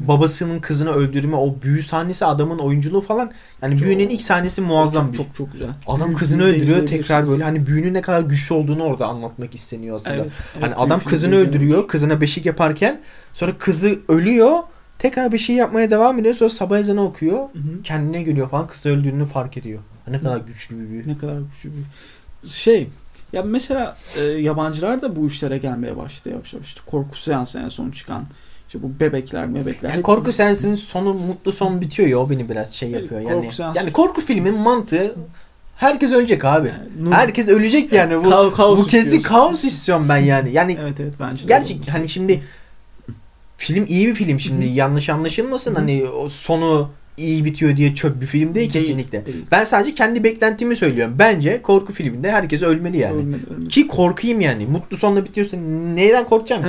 babasının kızını öldürme o büyü sahnesi adamın oyunculuğu falan yani Çok- büyünün ilk sahnesi muazzam çok, bir. çok çok güzel. Adam kızını öldürüyor tekrar böyle hani büyünün ne kadar güçlü olduğunu orada anlatmak isteniyor aslında. Evet, evet, hani adam kızını öldürüyor, kızına beşik yaparken sonra kızı ölüyor. Tekrar bir şey yapmaya devam ediyor. Sonra sabah ezanı okuyor. Hı hı. Kendine geliyor falan. Kızı öldüğünü fark ediyor. Ne kadar güçlü bir büyü. Ne kadar güçlü bir. Şey ya mesela e, yabancılar da bu işlere gelmeye başladı yavaş yavaş. İşte korku seansı en son çıkan. İşte bu bebekler bebekler. Yani hep- korku seansının sonu mutlu son bitiyor ya o beni biraz şey Evet, yapıyor. korku Yani yani korku filmin mantığı herkes ölecek abi. Yani Herkes ölecek yani bu. Ka- kaos bu kesin istiyorsun. kaos istiyorum ben yani. Yani Evet evet bence gerçek hani şimdi film iyi bir film şimdi yanlış anlaşılmasın hani o sonu iyi bitiyor diye çöp bir film değil, Değil, kesinlikle. değil. Ben sadece kendi beklentimi söylüyorum. Bence korku filminde herkes ölmeli yani. Ölmedi, ölmedi. Ki korkayım yani. Mutlu sonla bitiyorsa neyden korkacağım ki?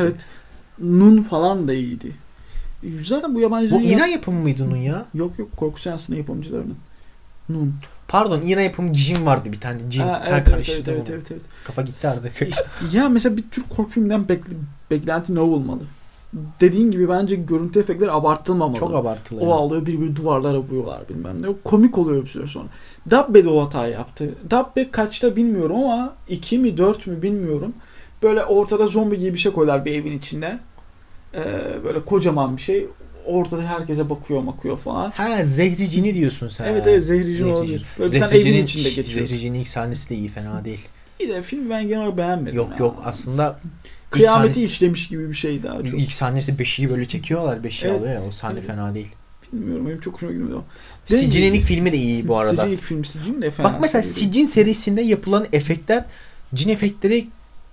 Evet. Nun falan da iyiydi. Zaten bu yabancıların... Bu İran yapımı mıydı onun ya? Yok yok korku seansının yapımcılarının. Nun. Pardon İran yapımı Cin vardı bir tane. Cin. Ha, Ha, evet, evet, evet, onu. evet, evet, Kafa gitti artık. Ya mesela bir Türk korku filminden bekle- beklenti ne olmalı? Dediğin gibi bence görüntü efektleri abartılmamalı. Çok abartılı. O yani. ağlıyor birbiri duvarlara vuruyorlar bilmem ne. O komik oluyor bir süre sonra. Dabbe de o hatayı yaptı. Dabbe kaçta bilmiyorum ama 2 mi 4 mü bilmiyorum. Böyle ortada zombi gibi bir şey koyarlar bir evin içinde. Ee, böyle kocaman bir şey. Ortada herkese bakıyor bakıyor falan. Ha Zehricini diyorsun sen. Evet evet zehrici Zehrici. olabilir. Böyle bir tane evin Zehrici'nin, içinde geçiyor. Zehrici'nin ilk sahnesi de iyi fena değil. İyi de film ben genel olarak beğenmedim. Yok ya. yok aslında Kıyameti sahnesi, işlemiş gibi bir şey daha çok. ilk sahnesi beşiği böyle çekiyorlar. Beşiği Evet. alıyor ya o sahne Evet. fena değil. Bilmiyorum benim çok hoşuma gitmedi o. Değil mi? Sicil'in ilk filmi de iyi bu arada. Sicil ilk film Sicil de fena. Bak mesela değil. Sicil serisinde yapılan efektler cin efektleri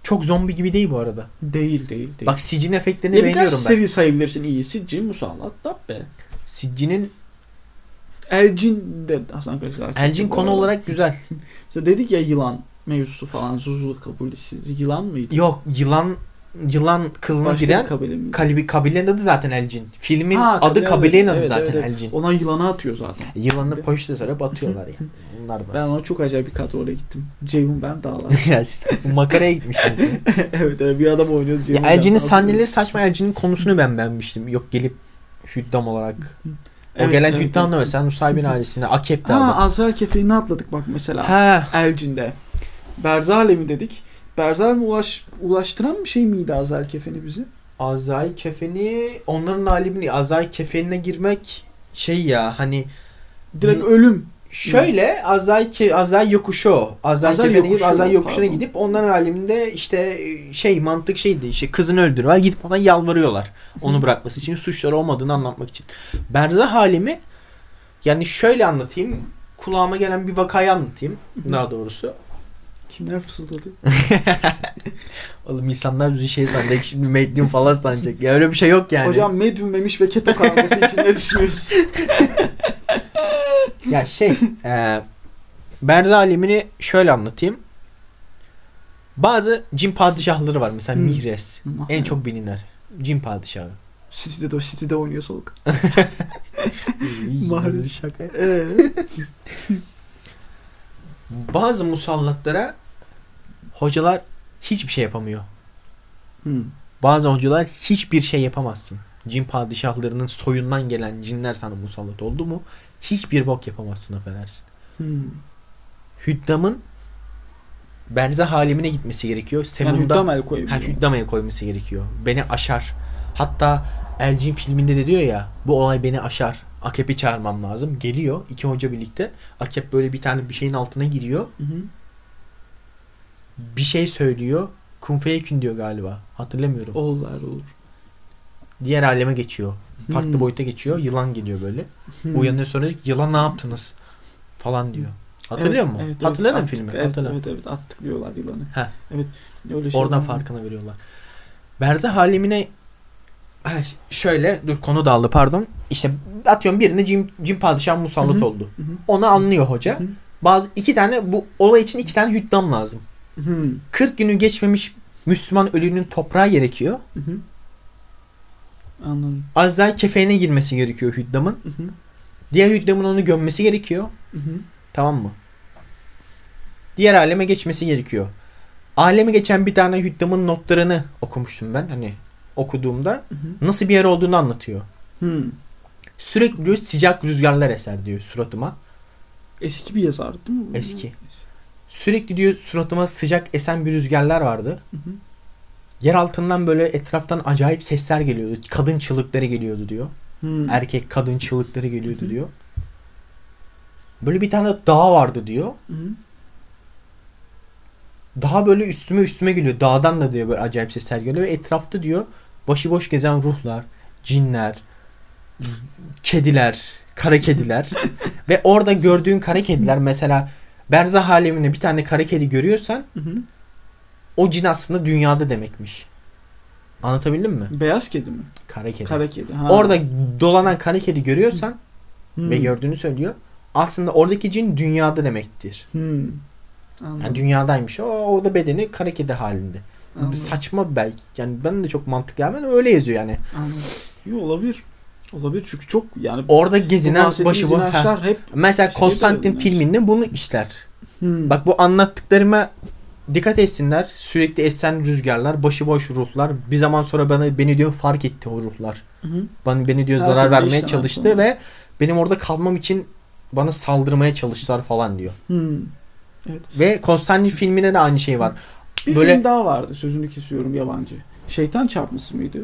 çok zombi gibi değil bu arada. Değil değil değil. Bak Sicil'in efektlerini ya beğeniyorum ben. seri sayabilirsin iyi. Sicil, Musallat, Dabbe. Sicil'in Elcin de Hasan Kılıçlar. Elcin konu olarak güzel. İşte dedik ya yılan mevzusu falan. Zuzulu kabilesi. Yılan mıydı? Yok yılan yılan kılına Başka giren kabile? Kalibi, kabilenin adı zaten Elcin. Filmin Ha, adı kabile- kabilenin adı evet, zaten evet. Elcin. Ona yılanı atıyor zaten. Yılanı poşete sarıp atıyorlar yani. Bunlar da. Ben ona çok acayip bir kadroyla gittim. Ceyhun ben dağlar. ya siz makaraya gitmişsiniz. ya. evet, evet bir adam oynuyordu. ya Elcin'in sahneleri saçma. Elcin'in konusunu ben beğenmiştim. Yok gelip hüddam olarak. O Evet, gelen evet, hüddam da mesela Nusaybin ailesinde Akep'te Ha adı. Azrail kefeğini atladık bak mesela. Ha. Elcin'de. Berzale mi dedik? Berzal mi ulaş, ulaştıran bir şey miydi Azrail kefeni bizi? Azrail kefeni onların alimini Azrail kefenine girmek şey ya hani Direkt Hı. ölüm. Şöyle Azrail ki Azrail yokuşu o. Azrail Azrail kefene gidip yokuşu, Azrail yokuşuna pardon. gidip onların aleminde işte şey mantık şeydi işte kızını öldürüyorlar gidip ona yalvarıyorlar. Onu bırakması için suçları olmadığını anlatmak için. Berzah halimi yani şöyle anlatayım. Kulağıma gelen bir vakayı anlatayım daha doğrusu. Kimler fısıldadı? Oğlum insanlar bizi şey sanacak şimdi medyum falan sanacak. Ya öyle bir şey yok yani. Hocam medyum memiş ve keto kalması için ne düşünüyorsun? Ya şey e, Berzah alemini şöyle anlatayım. Bazı cin padişahları var. Mesela Hmm. Mihres. En çok bilinler. Cin padişahı. City'de de, City'de oynuyor soluk. Maalesef. Şaka. Bazı musallatlara hocalar hiçbir şey yapamıyor. Hmm. Bazı hocalar hiçbir şey yapamazsın. Cin padişahlarının soyundan gelen cinler sana musallat oldu mu hiçbir bok yapamazsın affedersin. Hmm. Hüddamın Berzah halimine gitmesi gerekiyor. Yani Semunda Hüddam el Ha. Hüddama'ya koyması gerekiyor. Beni aşar. Hatta Elcin filminde de diyor ya bu olay beni aşar. Akep'i çağırmam lazım. Geliyor iki hoca birlikte. Akep böyle bir tane bir şeyin altına giriyor. Hı hı. Bir şey söylüyor. Kun feyekün diyor galiba. Hatırlamıyorum. Olur olur. Diğer aleme geçiyor. Farklı Hmm. boyuta geçiyor. Yılan geliyor böyle. Hmm. Uyanıyor sonra diyor ki, yılan ne yaptınız? Falan diyor. Hatırlıyor Evet, musun? evet, evet. Hatırladın Attık, filmi? Evet, Hatırla. evet evet attık diyorlar yılanı. Heh. Evet. Öyle şey Oradan farkına veriyorlar. Berzah halimine Ay, şöyle dur konu dağıldı pardon. İşte atıyorum birine cin, cin padişah musallat Hı hı. oldu. Hı hı. Onu anlıyor hoca. Hı hı. Bazı iki tane bu olay için iki tane hüddam lazım. Hı 40 günü geçmemiş Müslüman ölünün toprağı gerekiyor. hı. hı. Anladım. Azrail kefeğine girmesi gerekiyor hüddamın. Hı hı. Diğer hüddamın onu gömmesi gerekiyor. Hı hı. Tamam mı? Diğer aleme geçmesi gerekiyor. Aleme geçen bir tane hüddamın notlarını okumuştum ben. Hani okuduğumda Hı hı. nasıl bir yer olduğunu anlatıyor. Hı. Sürekli diyor sıcak rüzgarlar eser diyor suratıma. Eski bir yazar değil mi? bu? Eski. Sürekli diyor suratıma sıcak esen bir rüzgarlar vardı. Hı hı. Yer altından böyle etraftan acayip sesler geliyordu. Kadın çığlıkları geliyordu diyor. Hı. Erkek kadın çığlıkları geliyordu Hı hı. diyor. Böyle bir tane dağ vardı diyor. Hı hı. daha böyle üstüme üstüme geliyor. Dağdan da diyor böyle acayip sesler geliyor ve etrafta diyor başıboş gezen ruhlar, cinler, kediler, kara kediler ve orada gördüğün kara kediler mesela berzah aleminde bir tane kara kedi görüyorsan Hı hı. o cin aslında dünyada demekmiş. Anlatabildim mi? Beyaz kedi mi? Kara kedi. Kara kedi. Ha. Orada dolanan kara kedi görüyorsan Hmm. ve gördüğünü söylüyor. Aslında oradaki cin dünyada demektir. Hmm. Anladım. Yani dünyadaymış. O, o da bedeni kara kedi halinde. Anladım. Saçma belki. Yani ben de çok mantık gelmedi. Öyle yazıyor yani. Anladım. Yo, olabilir. Olabilir çünkü çok yani Orada gezinen başıboş. Hep Mesela Şey Konstantin de- filminde bunu işler. Hmm. Bak bu anlattıklarıma dikkat etsinler. Sürekli esen rüzgarlar, başıboş ruhlar. Bir zaman sonra bana beni diyor fark etti o ruhlar. Hı hı. Bana beni diyor Ha, zarar vermeye işlenen çalıştı konu. ve benim orada kalmam için bana saldırmaya çalıştılar falan diyor. Hmm. Ve Konstantin filminde de aynı şey var. Bir Böyle- film daha vardı sözünü kesiyorum yabancı. Şeytan çarpması mıydı?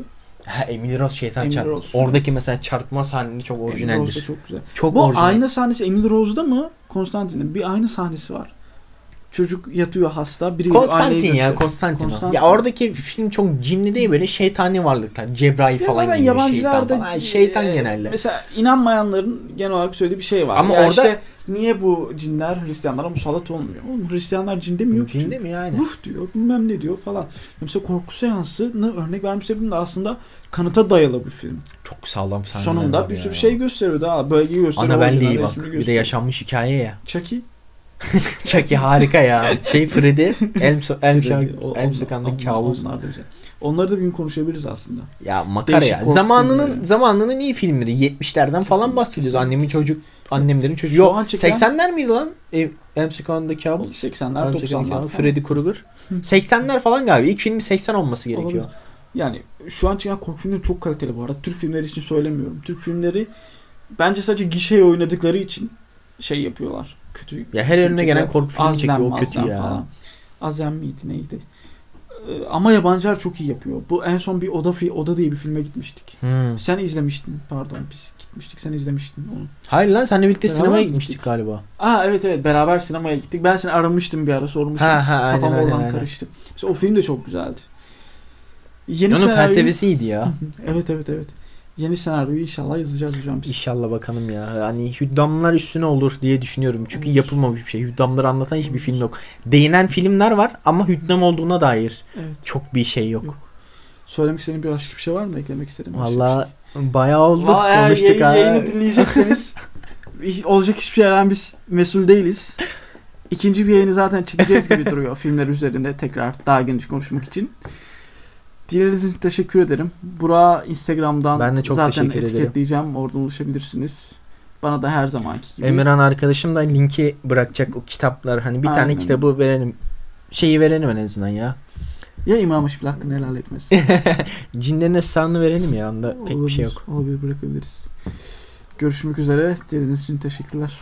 Ha, Emily Rose şeytan Emily çarpması. Rose. Oradaki mesela çarpma sahneleri çok Emily Rose orijinaldir. da çok güzel. Çok Bu orijinal. ayna sahnesi Emily Rose'da mı? Konstantin'in bir ayna sahnesi var. Çocuk yatıyor hasta. Biri Konstantin ya. Konstantin. Konstantin. Ya oradaki film çok cinli değil böyle şeytani varlıklar. Cebrail Ya falan gibi yabancılarda şeytan falan. Şeytan e, genelde. Mesela inanmayanların genel olarak söylediği bir şey var. Ama ya orada- işte niye bu cinler Hristiyanlara musallat olmuyor? Oğlum Hristiyanlar cin demiyor ki. Cin mi yani? Ruh diyor bilmem ne diyor falan. Mesela korku seansını örnek vermiş sebebim de aslında kanıta dayalı bir film. Çok sağlam sahneler Sonunda bir ya. sürü şey gösteriyor daha bölgeyi gösteriyor. Orijinal iyi bak. Bir de yaşanmış hikaye ya. Chucky. Chucky harika ya. Şey Freddy. Elm, so Elm, Elm onlar- Sokağı'ndaki kabus. Onlar da güzel. Onları da bir gün konuşabiliriz aslında. Ya makara Değişik ya. Zamanının filmleri. zamanının iyi filmleri. 70'lerden falan Kesinlikle, bahsediyoruz. kesinlikle. Annemin çocuk annemlerin çocuğu. Şu Yok an çıkan- 80'ler miydi lan? Ev, Elm Sokağı'ndaki kabus. 80'ler Elm Sokağı'ndaki 90'lar kabus. falan. Freddy Krueger. 80'ler falan galiba. İlk filmi 80 olması gerekiyor. Olabilir. Yani şu an çıkan korku filmleri çok kaliteli bu arada. Türk filmleri için söylemiyorum. Türk filmleri bence sadece gişeye oynadıkları için şey yapıyorlar. Kötü. Ya her önüne gelen korku filmi Azlem, çekiyor. O kötü Mazlem ya. Falan. Azem miydi neydi? Ee, Ama yabancılar çok iyi yapıyor. Bu en son bir Oda fi- Oda diye bir filme gitmiştik. Hmm. Sen izlemiştin. Pardon biz gitmiştik. Sen izlemiştin onu. Hayır lan seninle birlikte Beraber sinemaya mi gitmiştik galiba. Aa evet evet beraber sinemaya gittik. Ben seni aramıştım bir ara sormuştum. Ha ha Kafam aynen. oradan aynen. karıştı. Mesela o film de çok güzeldi. Yeni Onun felsefesiydi ya. evet evet evet. Yeni senaryoyu inşallah yazacağız hocam biz. İnşallah bakalım ya. Hani hüddamlar üstüne olur diye düşünüyorum. Çünkü Olur. yapılmamış bir şey. Hüddamları anlatan hiçbir Olur. film yok. Değinen filmler var ama hüddam olduğuna dair Evet. çok bir şey yok. Yok. Söylemek istediğin bir başka bir şey var mı? Eklemek istediğin bir şey? Valla bayağı oldu. Valla eğer Konuştuk ha. yayını dinleyecekseniz olacak hiçbir şeyden biz mesul değiliz. İkinci bir yayını zaten çekeceğiz gibi duruyor filmler üzerinde tekrar daha geniş konuşmak için. Dinlediğiniz için teşekkür ederim. Burak'ı Instagram'dan Ben de çok zaten teşekkür ederim. etiketleyeceğim. Oradan ulaşabilirsiniz. Bana da her zamanki gibi. Emirhan arkadaşım da linki bırakacak o kitaplar. Hani bir tane Aynen. kitabı verelim. Şeyi verelim en azından ya. Ya İmam Haşbil hakkını helal etmesin. Cinlerin esrarını verelim ya. Onda pek bir şey yok. Olabilir bırakabiliriz. Görüşmek üzere. Dinlediğiniz için teşekkürler.